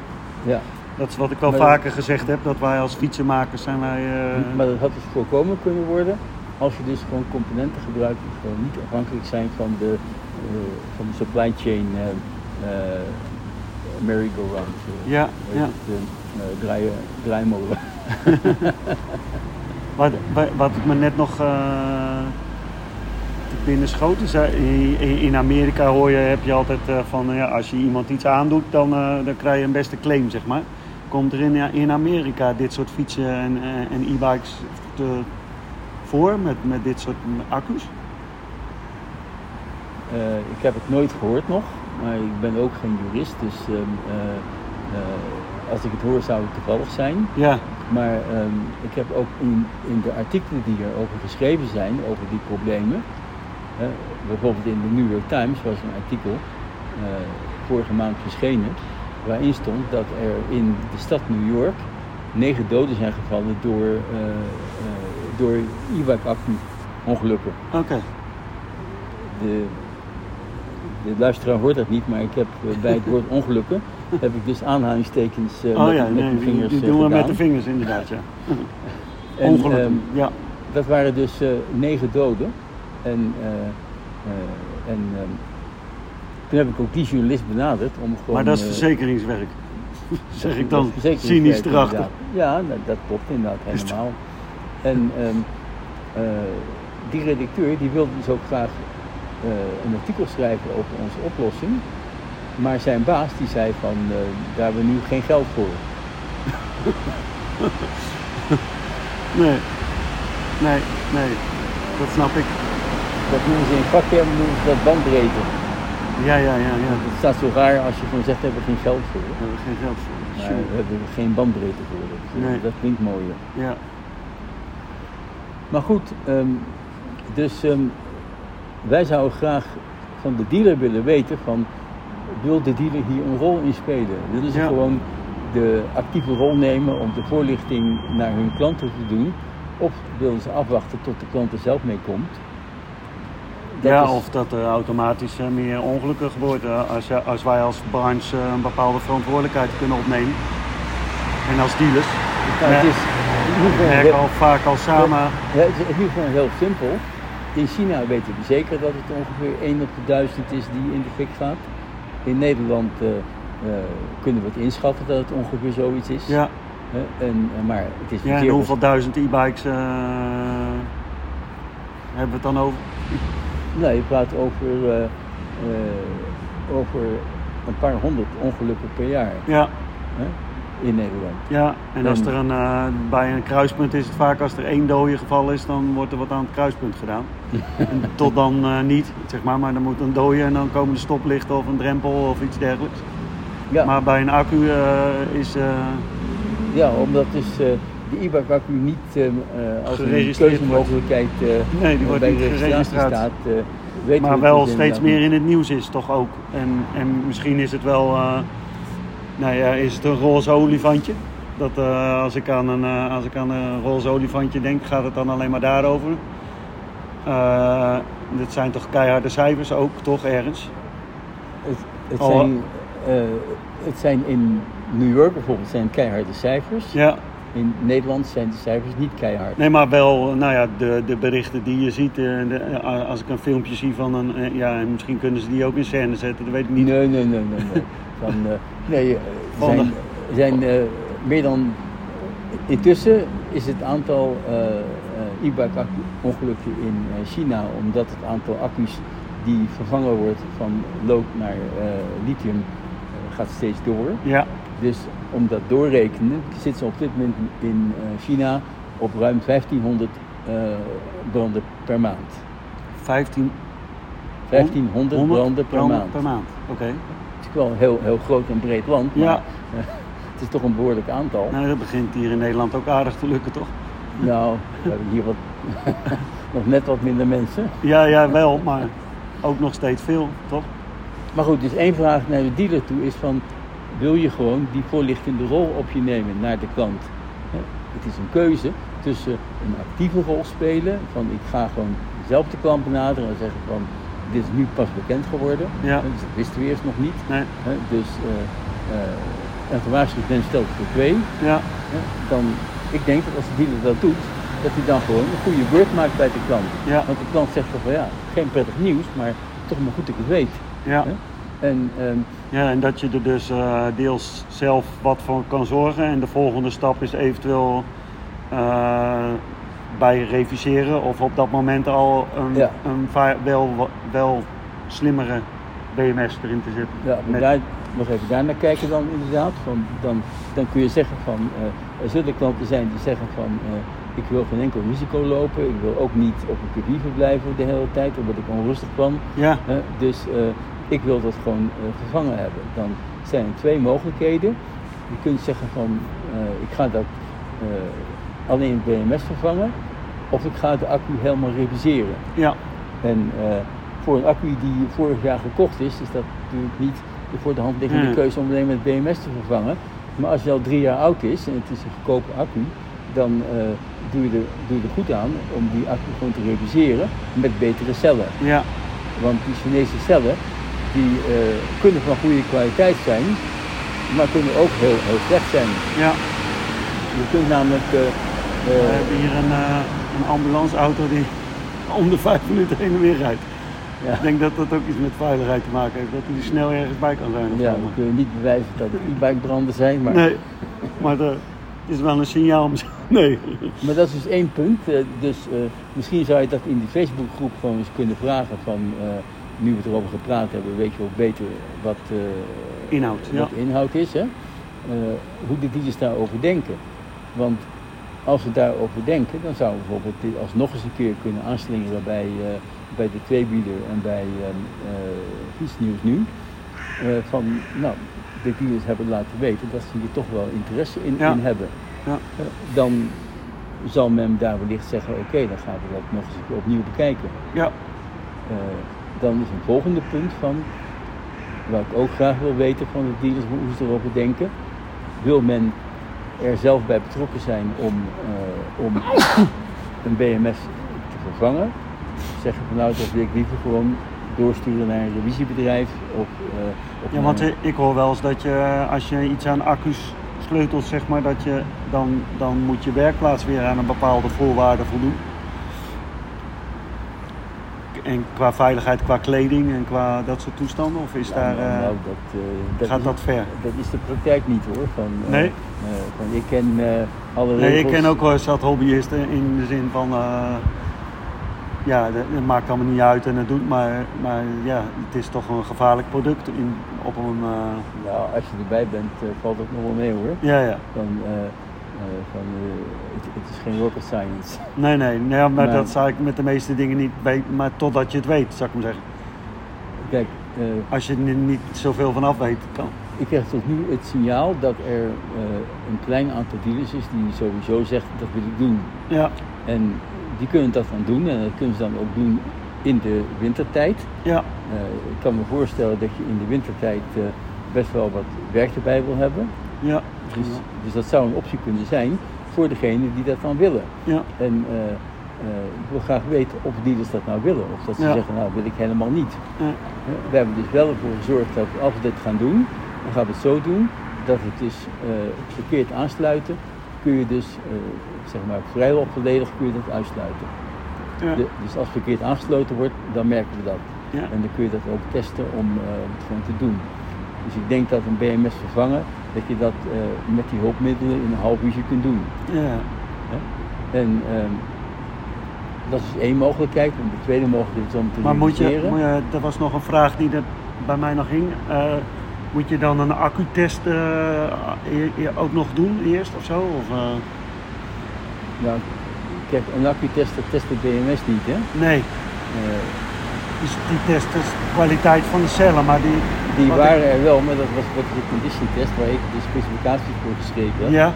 ja. Dat is wat ik wel Maar- vaker gezegd heb, dat wij als fietsenmakers zijn wij... eh, Maar dat had dus voorkomen kunnen worden als je dus gewoon componenten gebruikt die gewoon niet afhankelijk zijn van de, eh, van de supply chain eh, eh, merry-go-round. Ja, ja. het, draaimolen. *laughs* Wat, wa- wat ik me net nog te binnen schoot is, eh, in, in Amerika hoor je, heb je altijd van, ja, als je iemand iets aandoet, dan, dan krijg je een beste claim, zeg maar. Komt er in, in Amerika dit soort fietsen en, en e-bikes te- voor met, met dit soort accu's? Eh, ik heb het nooit gehoord nog, maar ik ben ook geen jurist, dus ehm, eh, eh, als ik het hoor zou het toevallig zijn. Ja, Maar ehm, ik heb ook in, in de artikelen die erover geschreven zijn, over die problemen, bijvoorbeeld in de New York Times was een artikel vorige maand verschenen, waarin stond dat er in de stad New York negen doden zijn gevallen door, door e-bike ongelukken. oké. De, de luisteraar hoort dat niet, maar ik heb eh, bij het woord ongelukken heb ik dus aanhalingstekens eh, Oh met, ja, met nee, mijn die, vingers die eh, doen we met de vingers inderdaad, ja. En, Ongelukken, ehm, ja. Dat waren dus negen doden. En, en ehm, toen heb ik ook die journalist benaderd om gewoon... Maar dat is verzekeringswerk. *laughs* zeg ik dan cynisch erachter. Ja, dat, dat klopt inderdaad helemaal. En ehm, eh, die redacteur die wilde dus ook graag eh, een artikel schrijven over onze oplossing. Maar zijn baas die zei van, eh, daar hebben we nu geen geld voor. *laughs* Nee, nee, nee, dat snap ik. Dat noemen ze in vaktermen noemen ze dat bandbreedte. Ja, ja, ja, ja. Het staat zo raar als je gewoon zegt, hebben we geen geld voor. Hebben we geen geld voor. Sjoe. we hebben geen bandbreedte voor. Dat, eh, Nee. dat klinkt mooier. Ja, Maar goed, ehm, dus ehm, wij zouden graag van de dealer willen weten van, wil de dealer hier een rol in spelen? Willen ze Ja. gewoon de actieve rol nemen om de voorlichting naar hun klanten te doen? Of willen ze afwachten tot de klant er zelf mee komt? Dat ja is- of dat er automatisch eh, meer ongelukken wordt. eh, Als, je- als wij als branche eh, een bepaalde verantwoordelijkheid kunnen opnemen. En als dealers. Nou, het is We werken heel- al vaak al samen. Ja, het is in ieder geval heel simpel. In China weten we zeker dat het ongeveer 1 op de 1000 is die in de fik gaat. In Nederland eh, eh, kunnen we het inschatten dat het ongeveer zoiets is. Ja, en, eh, maar het is ja en verkeer- hoeveel duizend e-bikes hebben we het dan over? Nee, je praat over, over een paar honderd ongelukken per jaar Ja, in Nederland. ja. en als er een, eh, bij een kruispunt is het vaak als er één dode geval is, dan wordt er wat aan het kruispunt gedaan. *laughs* En tot dan eh, niet, zeg maar, maar dan moet een dode en dan komen de stoplichten of een drempel of iets dergelijks. Ja, Maar bij een accu eh, is. ja omdat dus de e-bike accu niet als een keuzemogelijkheid Nee, die wordt bij niet registratie staat. maar we wel steeds meer in het nieuws is, toch ook. En, en misschien is het wel. Eh, nou ja, is het een roze olifantje? Dat eh, als, ik aan een, eh, als ik aan een roze olifantje denk, gaat het dan alleen maar daarover. Eh dit zijn toch keiharde cijfers ook, toch ergens? Het, het, zijn, eh, het zijn in New York bijvoorbeeld zijn keiharde cijfers. Ja, In Nederland zijn de cijfers niet keihard. nee, maar wel, nou ja, de, de berichten die je ziet. eh, de, eh, als ik een filmpje zie van een. eh, ja, en misschien kunnen ze die ook in scène zetten, dat weet ik niet. Nee, nee, nee, nee. nee. *laughs* Van, eh, nee, eh, Van zijn, eh, meer dan. Intussen is het aantal eh, eh, e-bike accu- ongelukken in China, omdat het aantal accu's die vervangen wordt van lood naar lithium gaat steeds door. Ja, Dus om dat doorrekenen zitten ze op dit moment in China op ruim 1500 eh, branden per maand. 15 1500 100 branden per maand. Per maand, oké. Het wel een heel, heel groot en breed land, maar Ja. eh, *laughs* het is toch een behoorlijk aantal. Nou, dat begint hier in Nederland ook aardig te lukken, toch? Nou, we hebben hier wat, *laughs* nog net wat minder mensen. Ja, ja, wel, maar ook nog steeds veel, toch? Maar goed, dus één vraag naar de dealer toe is van, wil je gewoon die voorlichtende rol op je nemen naar de klant? Het is een keuze tussen een actieve rol spelen, van ik ga gewoon zelf de klant benaderen en zeggen van, dit is nu pas bekend geworden. Ja. Dus dat wisten we eerst nog niet. Nee, Dus, eh, eh, en gewaarschuwd bent stelt voor twee, Ja, dan, ik denk dat als de dealer dat doet, dat hij dan gewoon een goede beurt maakt bij de klant. ja, Want de klant zegt toch van ja, geen prettig nieuws, maar toch maar goed dat ik het weet. ja. En ehm, Ja, en dat je er dus eh, deels zelf wat voor kan zorgen. En de volgende stap is eventueel bij reviseren of op dat moment al een, Ja. een wel, wel slimmere BMS erin te zetten. Ja, maar Met- daar, nog even daar naar kijken dan inderdaad. Van, dan, dan kun je zeggen van, eh, er zullen klanten zijn die zeggen van, eh, ik wil geen enkel risico lopen. Ik wil ook niet op een krediet verblijven de hele tijd, word ik onrustig van. Ja, dus eh, ik wil dat gewoon vervangen hebben. Dan zijn er twee mogelijkheden. Je kunt zeggen van, ik ga dat alleen het BMS vervangen. Of ik ga de accu helemaal reviseren. ja, En eh, voor een accu die vorig jaar gekocht is, is dat natuurlijk niet de voor de hand liggende Hmm. keuze om alleen met BMS te vervangen. Maar als je al drie jaar oud is en het is een goedkope accu, dan eh, doe, je er, doe je er goed aan om die accu gewoon te reviseren met betere cellen. ja, Want die Chinese cellen, die eh, kunnen van goede kwaliteit zijn, maar kunnen ook heel, heel slecht zijn. ja. Je kunt namelijk... We hebben hier een, eh, een ambulanceauto die om de vijf minuten heen en weer rijdt. ja. Ik denk dat dat ook iets met veiligheid te maken heeft. Dat hij er snel ergens bij kan zijn. Ja, we kunnen niet bewijzen dat het e-bike branden zijn, maar... Nee, maar het is wel een signaal. misschien. *laughs* Nee. Maar dat is dus één punt. Eh, dus eh, misschien zou je dat in die Facebookgroep gewoon eens kunnen vragen van... nu we het erover gepraat hebben, weet je ook beter wat, Inhoud, wat inhoud is. Hè? Hoe de dealers daarover denken. Want als we daarover denken, dan zouden we bijvoorbeeld dit alsnog eens een keer kunnen aanslingeren bij, eh, bij de tweebieler en bij uh, Fietsnieuws nu. Eh, van, nou, de dealers hebben laten weten dat ze hier toch wel interesse in, Ja. in hebben. Ja. Eh, dan zal men daar wellicht zeggen, oké, dan gaan we dat nog eens een keer opnieuw bekijken. Ja, Eh, dan is een volgende punt van, wat ik ook graag wil weten van de dealers, hoe ze erover denken. Wil men er zelf bij betrokken zijn om, eh, om *coughs* een BMS te vervangen? Zeggen van nou, dat wil ik liever gewoon doorsturen naar een revisiebedrijf of, eh, of ja want ik hoor wel eens dat je als je iets aan accu's sleutelt, zeg maar, dat je dan, dan moet je werkplaats weer aan een bepaalde voorwaarde voldoen. En qua veiligheid, qua kleding en qua dat soort toestanden? Of is Ja, daar, nou, eh, nou, dat, eh, dat gaat is- dat ver? Dat is de praktijk niet hoor. Van, eh, Nee? van, ik ken alle Nee, ik regels. ken ook wel eens dat hobbyisten in de zin van, ja, dat, maakt allemaal niet uit en het doet, maar, maar ja, het is toch een gevaarlijk product in, op een, eh, Nou, als je erbij bent, valt het nog wel mee hoor. ja, ja. Eh, van, eh, het, het is geen rocket science. *laughs* Nee, nee, nee maar Maar- dat zou ik met de meeste dingen niet weten, maar totdat je het weet, zou ik maar zeggen. Kijk, eh, Als je er niet- zoveel van af weet, kan. ik krijg tot nu het signaal dat er eh, een klein aantal dealers is die sowieso zegt dat wil ik doen. Ja, En die kunnen dat dan doen en dat kunnen ze dan ook doen in de wintertijd. ja, Eh, ik kan me voorstellen dat je in de wintertijd eh, best wel wat werk erbij wil hebben. ja, Dus, dus dat zou een optie kunnen zijn voor degene die dat dan willen. ja, En eh, ik wil graag weten of dealers dat nou willen. Of dat ze Ja. zeggen, nou wil ik helemaal niet. ja, Eh, We hebben dus wel ervoor gezorgd dat als we dit gaan doen, dan gaan we het zo doen dat het dus verkeerd aansluiten. Kun je dus, zeg maar, vrijwel volledig kun je dat uitsluiten. ja, De- dus als verkeerd aangesloten wordt, dan merken we dat. En dan kun je dat ook testen om het gewoon te doen. Dus ik denk dat een BMS vervangen, dat je dat eh, met die hulpmiddelen in een half uurtje kunt doen. ja. En ehm, dat is één mogelijkheid. En de tweede mogelijkheid is om te Maar moet je, moet je, er was nog een vraag die er bij mij nog ging. Eh, moet je dan een accutest e- e- ook nog doen eerst of zo? Of, eh, Nou, kijk, een accutest dat test de BMS niet, hè? nee, dus die test is de kwaliteit van de cellen, maar die... die wat waren ik- er wel, maar dat was wat de condition test waar ik de specificaties voor geschreven heb. Ja,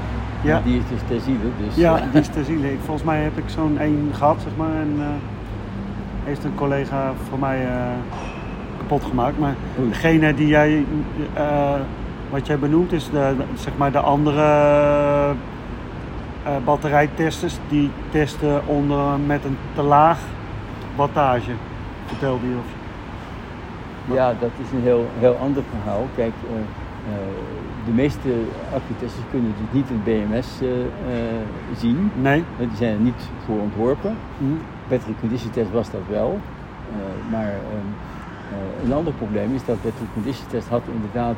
ja. Die is dus ter ziele, dus... Ja, die is te zien. Ik- Volgens mij heb ik zo'n één gehad, zeg maar. En eh, heeft een collega voor mij eh, kapot gemaakt. Maar Oei. degene die jij, eh, wat jij benoemt, is de, zeg maar de andere batterijtesters. Die testen onder met een te laag wattage. Vertelde je of Ja, dat is een heel, heel ander verhaal. Kijk, eh, de meeste accutesters kunnen dus niet een BMS eh, eh, zien. Nee. Die zijn er niet voor ontworpen. Battery condition test was dat wel. maar ehm, een ander probleem is dat battery condition test had inderdaad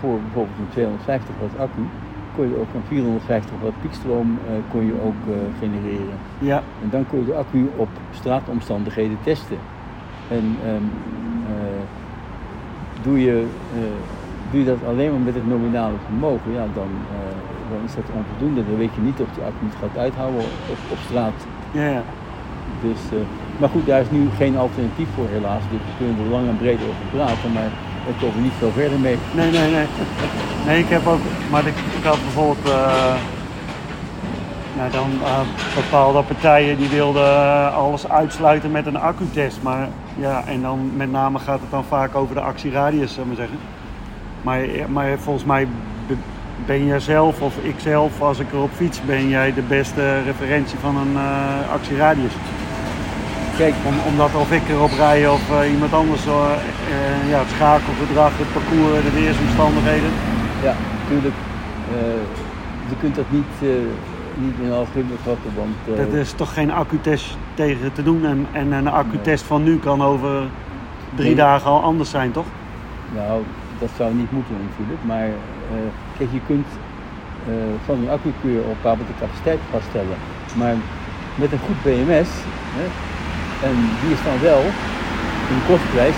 voor bijvoorbeeld een 250 watt accu kon je ook een 450 watt piekstroom kon je ook genereren. Ja. En dan kon je de accu op straatomstandigheden testen. En ehm, doe je Doe je dat alleen maar met het nominale vermogen, ja, dan, dan is dat onvoldoende. Dan weet je niet of die accu niet gaat uithouden op, op straat. Ja. Dus, maar goed, daar is nu geen alternatief voor helaas. Dus we kunnen er lang en breed over praten, maar daar komen we niet veel verder mee. Nee, nee, nee. Nee, ik heb ook, maar ik, ik had bijvoorbeeld uh, nou dan, bepaalde partijen die wilden alles uitsluiten met een accutest. Maar ja, en dan met name gaat het dan vaak over de actieradius, zou ik maar zeggen. Maar, maar volgens mij ben jij zelf of ik zelf, als ik erop fiets, ben jij de beste referentie van een uh, actieradius. Kijk, om, omdat of ik erop rij of uh, iemand anders, uh, ja, het schakelgedrag, het parcours, de weersomstandigheden. Ja, natuurlijk. je kunt dat niet, niet in algoritme vatten, want... dat is toch geen accutest tegen te doen en, en een accutest van nu kan over drie dagen al anders zijn, toch? Nou, dat zou niet moeten natuurlijk, maar uh, kijk, je kunt van een accu kun je op de capaciteit vaststellen. Maar met een goed BMS, hè, en die is dan wel een kostprijs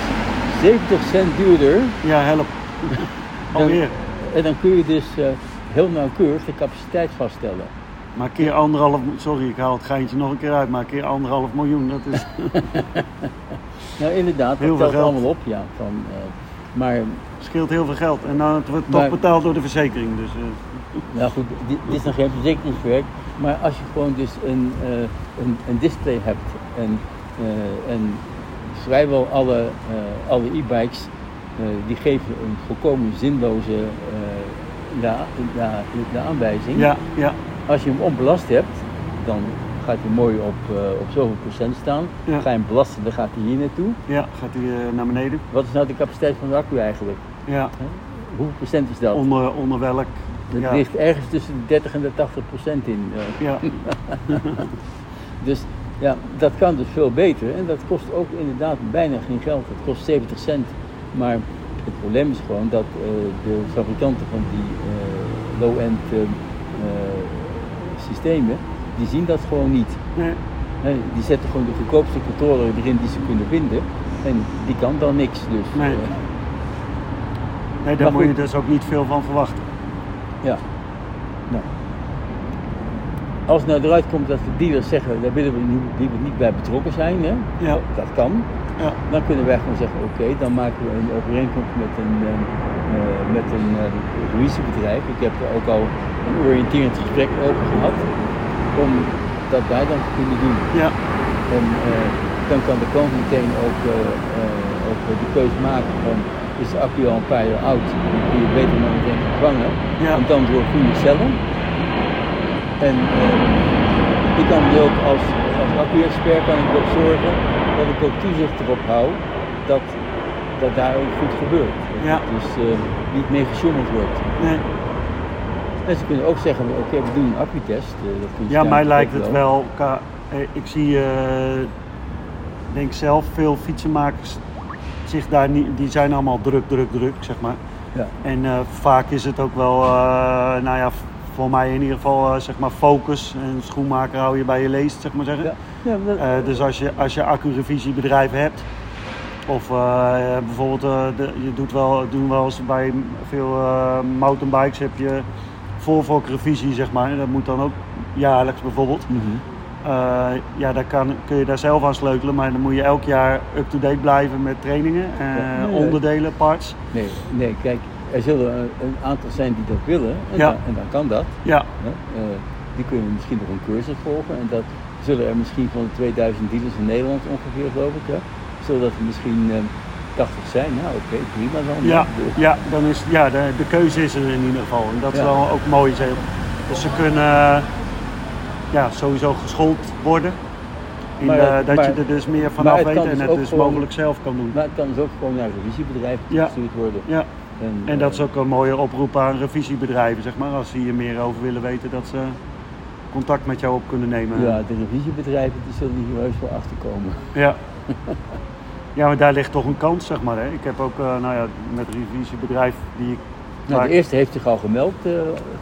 70 cent duurder. Ja, help. *laughs* Alweer. En dan kun je dus uh, heel nauwkeurig de capaciteit vaststellen. Maar keer anderhalf, sorry ik haal het geintje nog een keer uit, maar keer anderhalf miljoen, dat is... *laughs* nou inderdaad, dat telt allemaal op, ja. Van, maar scheelt heel veel geld. En dan wordt het toch betaald door de verzekering. Dus, uh. Nou goed, dit, dit, is nog geen verzekeringswerk. Maar als je gewoon dus een, uh, een, een, display hebt en, en vrijwel alle, alle e-bikes die geven een volkomen zinloze de, de, de aanwijzing. Ja, ja. Als je hem onbelast hebt, dan gaat hij mooi op, uh, op zoveel procent staan. Ga je hem belasten, dan gaat hij hier naartoe. Ja, gaat hij uh, naar beneden. Wat is nou de capaciteit van de accu eigenlijk? Ja. Hoeveel procent is dat? Onder, onder welk? Het ja. ligt ergens tussen de 30 en de 80 procent in. Uh. Ja. *laughs* dus ja, dat kan dus veel beter. En dat kost ook inderdaad bijna geen geld. Het kost 70 cent. Maar het probleem is gewoon dat de fabrikanten van die low-end systemen die zien dat gewoon niet. Nee. die zetten gewoon de goedkoopste controller erin die ze kunnen vinden. En die kan dan niks. Dus, nee. Uh, nee, daar moet je dus ook niet veel van verwachten. Ja. Nou. Als het nou eruit komt dat de dealers zeggen, daar willen we niet, niet bij betrokken zijn, hè? Ja. dat kan. Ja. Dan kunnen wij gewoon zeggen, oké, dan maken we een overeenkomst met een, uh, met een uh, Ik heb er ook al een oriënterend gesprek over gehad om dat wij dan te kunnen doen. Ja. En uh, dan kan de klant meteen ook, ook de keuze maken van is de accu al een paar jaar oud, dan kun je beter maar meteen vervangen. Ja. En dan door goede cellen. En ik kan er ook als, als accu-expert kan ik erop zorgen dat ik ook toezicht erop hou dat, dat daar ook goed gebeurt. Ja. Dus niet mee gesjoemeld wordt. Nee. En ze kunnen ook zeggen, oké, we doen een accutest. Uh, ja, mij lijkt het wel. wel ik zie, denk zelf, veel fietsenmakers zich daar niet, die zijn allemaal druk, druk, druk, zeg maar. Ja. En vaak is het ook wel, nou ja, voor mij in ieder geval, zeg maar, focus. En schoenmaker hou je bij je leest, zeg maar zeggen. Ja. Ja, dat... dus als je, als je accu-revisiebedrijf hebt, of bijvoorbeeld, de, je doet wel, doen wel eens bij veel mountainbikes heb je voorvalkrevisie, zeg maar. Dat moet dan ook jaarlijks bijvoorbeeld. Mm ja, daar kan, kun je daar zelf aan sleutelen, maar dan moet je elk jaar up-to-date blijven met trainingen, uh, onderdelen, parts. Nee, nee, kijk, er zullen een aantal zijn die dat willen en, ja. dan, en dan kan dat. Ja. Die kunnen misschien nog een cursus volgen en dat zullen er misschien van de 2000 dealers in Nederland ongeveer, geloof ik, ja, dat er misschien 80 zijn, nou oké, okay, prima dan. Ja, ja, dan is, ja de, de keuze is er in ieder geval. En dat is wel ook mooi. Dus ze kunnen ja, sowieso geschoold worden. In, maar, uh, dat maar, je er dus meer van af weet en dus het dus mogelijk zelf kan doen. Maar het kan dus ook gewoon naar een revisiebedrijf ja. gestuurd worden. Ja. En dat eh, is ook een mooie oproep aan revisiebedrijven, zeg maar. Als ze hier meer over willen weten, dat ze contact met jou op kunnen nemen. Ja, de revisiebedrijven die zullen hier heus wel achterkomen. Ja. *laughs* Ja, maar daar ligt toch een kans, zeg maar. Hè? Ik heb ook, eh, nou ja, met een revisiebedrijf die ik... Nou, de eerste heeft zich al gemeld eh,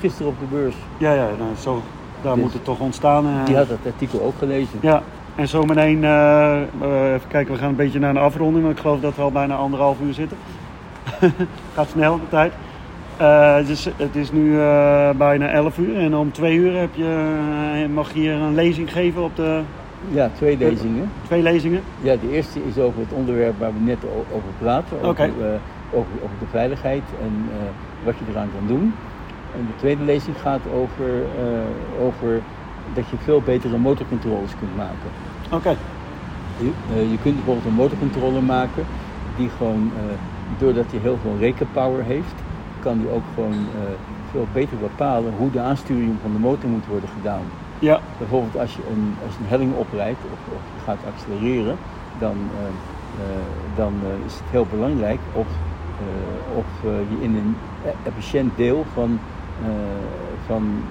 gisteren op de beurs. Ja, ja, nou, zo, daar Dus- moet het toch ontstaan. eh. Die had dat artikel ook gelezen. Ja, en zo meteen, even kijken, we gaan een beetje naar een afronding, want ik geloof dat we al bijna anderhalf uur zitten. *laughs* Gaat snel de tijd. Eh, dus het is nu bijna 11 uur en om twee uur heb je, mag je hier een lezing geven op de Ja, twee lezingen. twee lezingen. Ja, de eerste is over het onderwerp waar we net over praten. Over, eh, over, over de veiligheid en eh, wat je eraan kan doen. En de tweede lezing gaat over, eh, over dat je veel betere motorcontroles kunt maken. Oké, Je, je kunt bijvoorbeeld een motorcontroller maken die gewoon, doordat hij heel veel rekenpower heeft, kan die ook gewoon veel beter bepalen hoe de aansturing van de motor moet worden gedaan. Ja, Bijvoorbeeld als je een, als je een helling oprijdt of, of je gaat accelereren, dan, eh, eh, dan eh, is het heel belangrijk of, of je in een e- efficiënt deel van, van,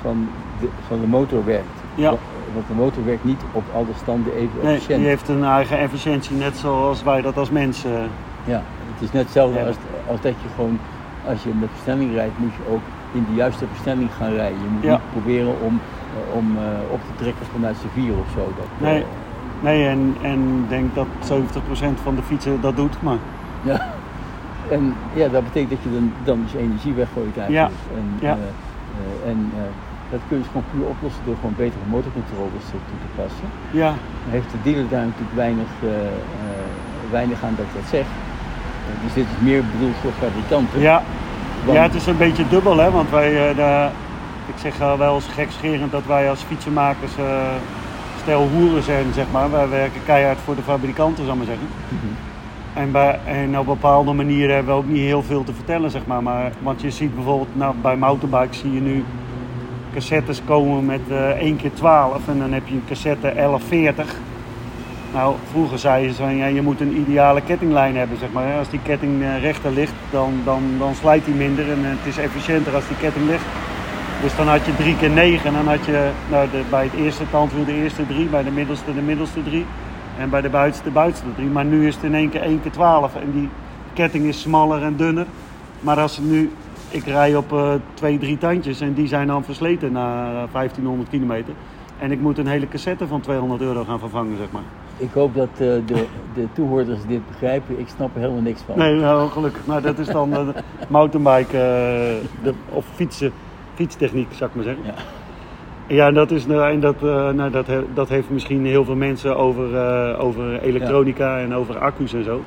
van, de, van de motor werkt. Ja. Wa- Want de motor werkt niet op alle standen even nee, efficiënt. die heeft een eigen efficiëntie, net zoals wij dat als mensen. Ja, het is net hetzelfde Ja. als, als dat je gewoon, als je met versnelling rijdt, moet je ook in de juiste versnelling gaan rijden. Je moet Ja. niet proberen om, eh, om eh, op te trekken vanuit z'n vier of zo. Dat, eh, Nee. Nee, en en denk dat 70% van de fietsen dat doet, maar ja. *laughs* En ja, dat betekent dat je dan, dan dus energie weggooit eigenlijk. En, Ja. eh, eh, en dat kun je dus gewoon puur oplossen door gewoon betere motorcontroles toe te passen. ja, Dan heeft de dealer daar natuurlijk weinig, weinig aan dat ik dat zeg. Eh, dus dit is meer bedoeld voor fabrikanten. ja. Want- ja, het is een beetje dubbel, hè, want wij, eh, de, ik zeg wel eens gekscherend dat wij als fietsenmakers eh, stel hoeren zijn, zeg maar. Wij werken keihard voor de fabrikanten, zal ik maar zeggen. Mhm. En, bij, en op bepaalde manieren hebben we ook niet heel veel te vertellen, zeg maar. maar want je ziet bijvoorbeeld, nou, bij mountainbikes zie je nu cassettes komen met eh 1 keer 12 en dan heb je een cassette 1140. Nou, vroeger zeiden ze van ja, je moet een ideale kettinglijn hebben, zeg maar. Als die ketting eh, rechter ligt, dan, dan, dan slijt die minder en het is efficiënter als die ketting ligt. Dus dan had je 3 keer 9 en dan had je nou, de, bij het eerste tandwiel de eerste drie, bij de middelste de middelste drie en bij de buitenste de buitenste drie. Maar nu is het in één keer 1 keer 12 en die ketting is smaller en dunner. Maar als nu, ik rij op eh, twee, drie tandjes en die zijn dan versleten na eh, 1500 kilometer. En ik moet een hele cassette van 200 euro gaan vervangen, zeg maar. Ik hoop dat eh, de, de toehoorders dit begrijpen. Ik snap er helemaal niks van. Nee, nou, gelukkig. Maar dat is dan de mountainbike eh, de, of fietsen, fietstechniek, zou ik maar zeggen. Ja. Ja, dat, is, nou, en dat, eh, nou, dat, he- dat heeft misschien heel veel mensen over, eh, over elektronica en over accu's en zo.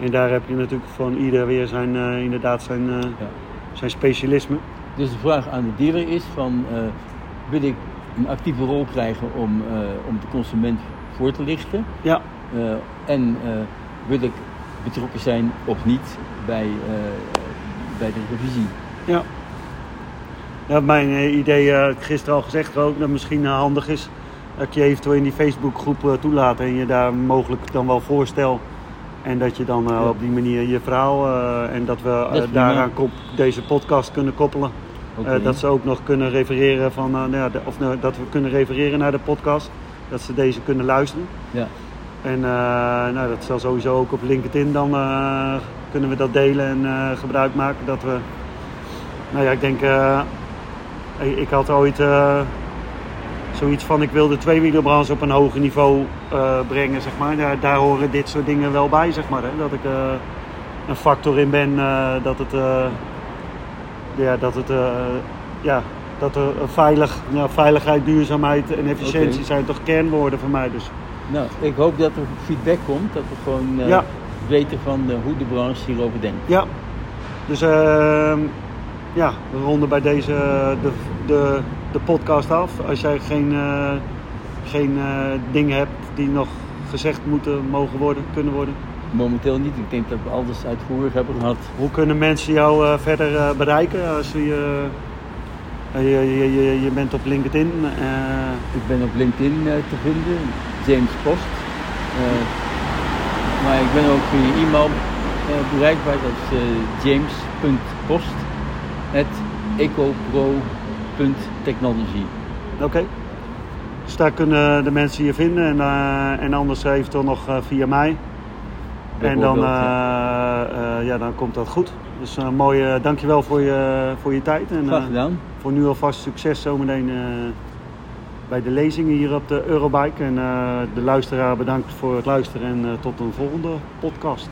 En daar heb je natuurlijk van ieder weer zijn, eh, inderdaad zijn, eh, Ja. zijn specialisme. Dus de vraag aan de dealer is van, eh, wil ik een actieve rol krijgen om, eh, om de consument voor te lichten? Ja, Eh, en eh, wil ik betrokken zijn of niet bij, eh, bij de revisie? ja. Ja, mijn idee, heb ik gisteren al gezegd ook, dat misschien handig is dat je eventueel in die Facebookgroep toelaat en je daar mogelijk dan wel voorstel. En dat je dan Ja. op die manier je verhaal en dat we Dat daaraan kop, deze podcast kunnen koppelen. Dat ze ook nog kunnen refereren van, nou ja, de- of nou, dat we kunnen refereren naar de podcast. Dat ze deze kunnen luisteren. Ja. En eh, nou, dat zal sowieso ook op LinkedIn dan eh, kunnen we dat delen en eh, gebruik maken. Dat we, nou ja, ik denk, ik- ik had ooit zoiets van, ik wil de tweewielenbranche op een hoger niveau brengen, zeg maar. Daar, daar horen dit soort dingen wel bij, zeg maar. Hè? Dat ik een factor in ben, dat het, ja, dat het, ja, dat er veilig, ja, veiligheid, duurzaamheid en efficiëntie zijn toch kernwoorden voor mij. Dus Nou, ik hoop dat er feedback komt, dat we gewoon eh, Ja. weten van eh, hoe de branche hierover denkt. Ja, dus ehm, ja, we ronden bij deze de, de, de podcast af. Als jij geen, eh, geen eh, dingen hebt die nog gezegd moeten, mogen worden, kunnen worden. Momenteel niet. Ik denk dat we alles uitvoerig hebben gehad. Hoe kunnen mensen jou eh, verder eh, bereiken als je, eh, je, je, je, je bent op LinkedIn? eh, Ik ben op LinkedIn eh, te vinden, James Post. Eh, Maar ik ben ook via e-mail uh, bereikbaar. Dat is uh, james.post.ecopro.technology. Oké. Okay. Dus daar kunnen de mensen je vinden en, uh, en anders eventueel nog via mij. En dan, ja, dan komt dat goed. Dus uh, mooi, uh, dankjewel voor je, voor je tijd. En, Graag gedaan. Voor nu alvast succes zometeen bij de lezingen hier op de Eurobike. En de luisteraar bedankt voor het luisteren en tot een volgende podcast.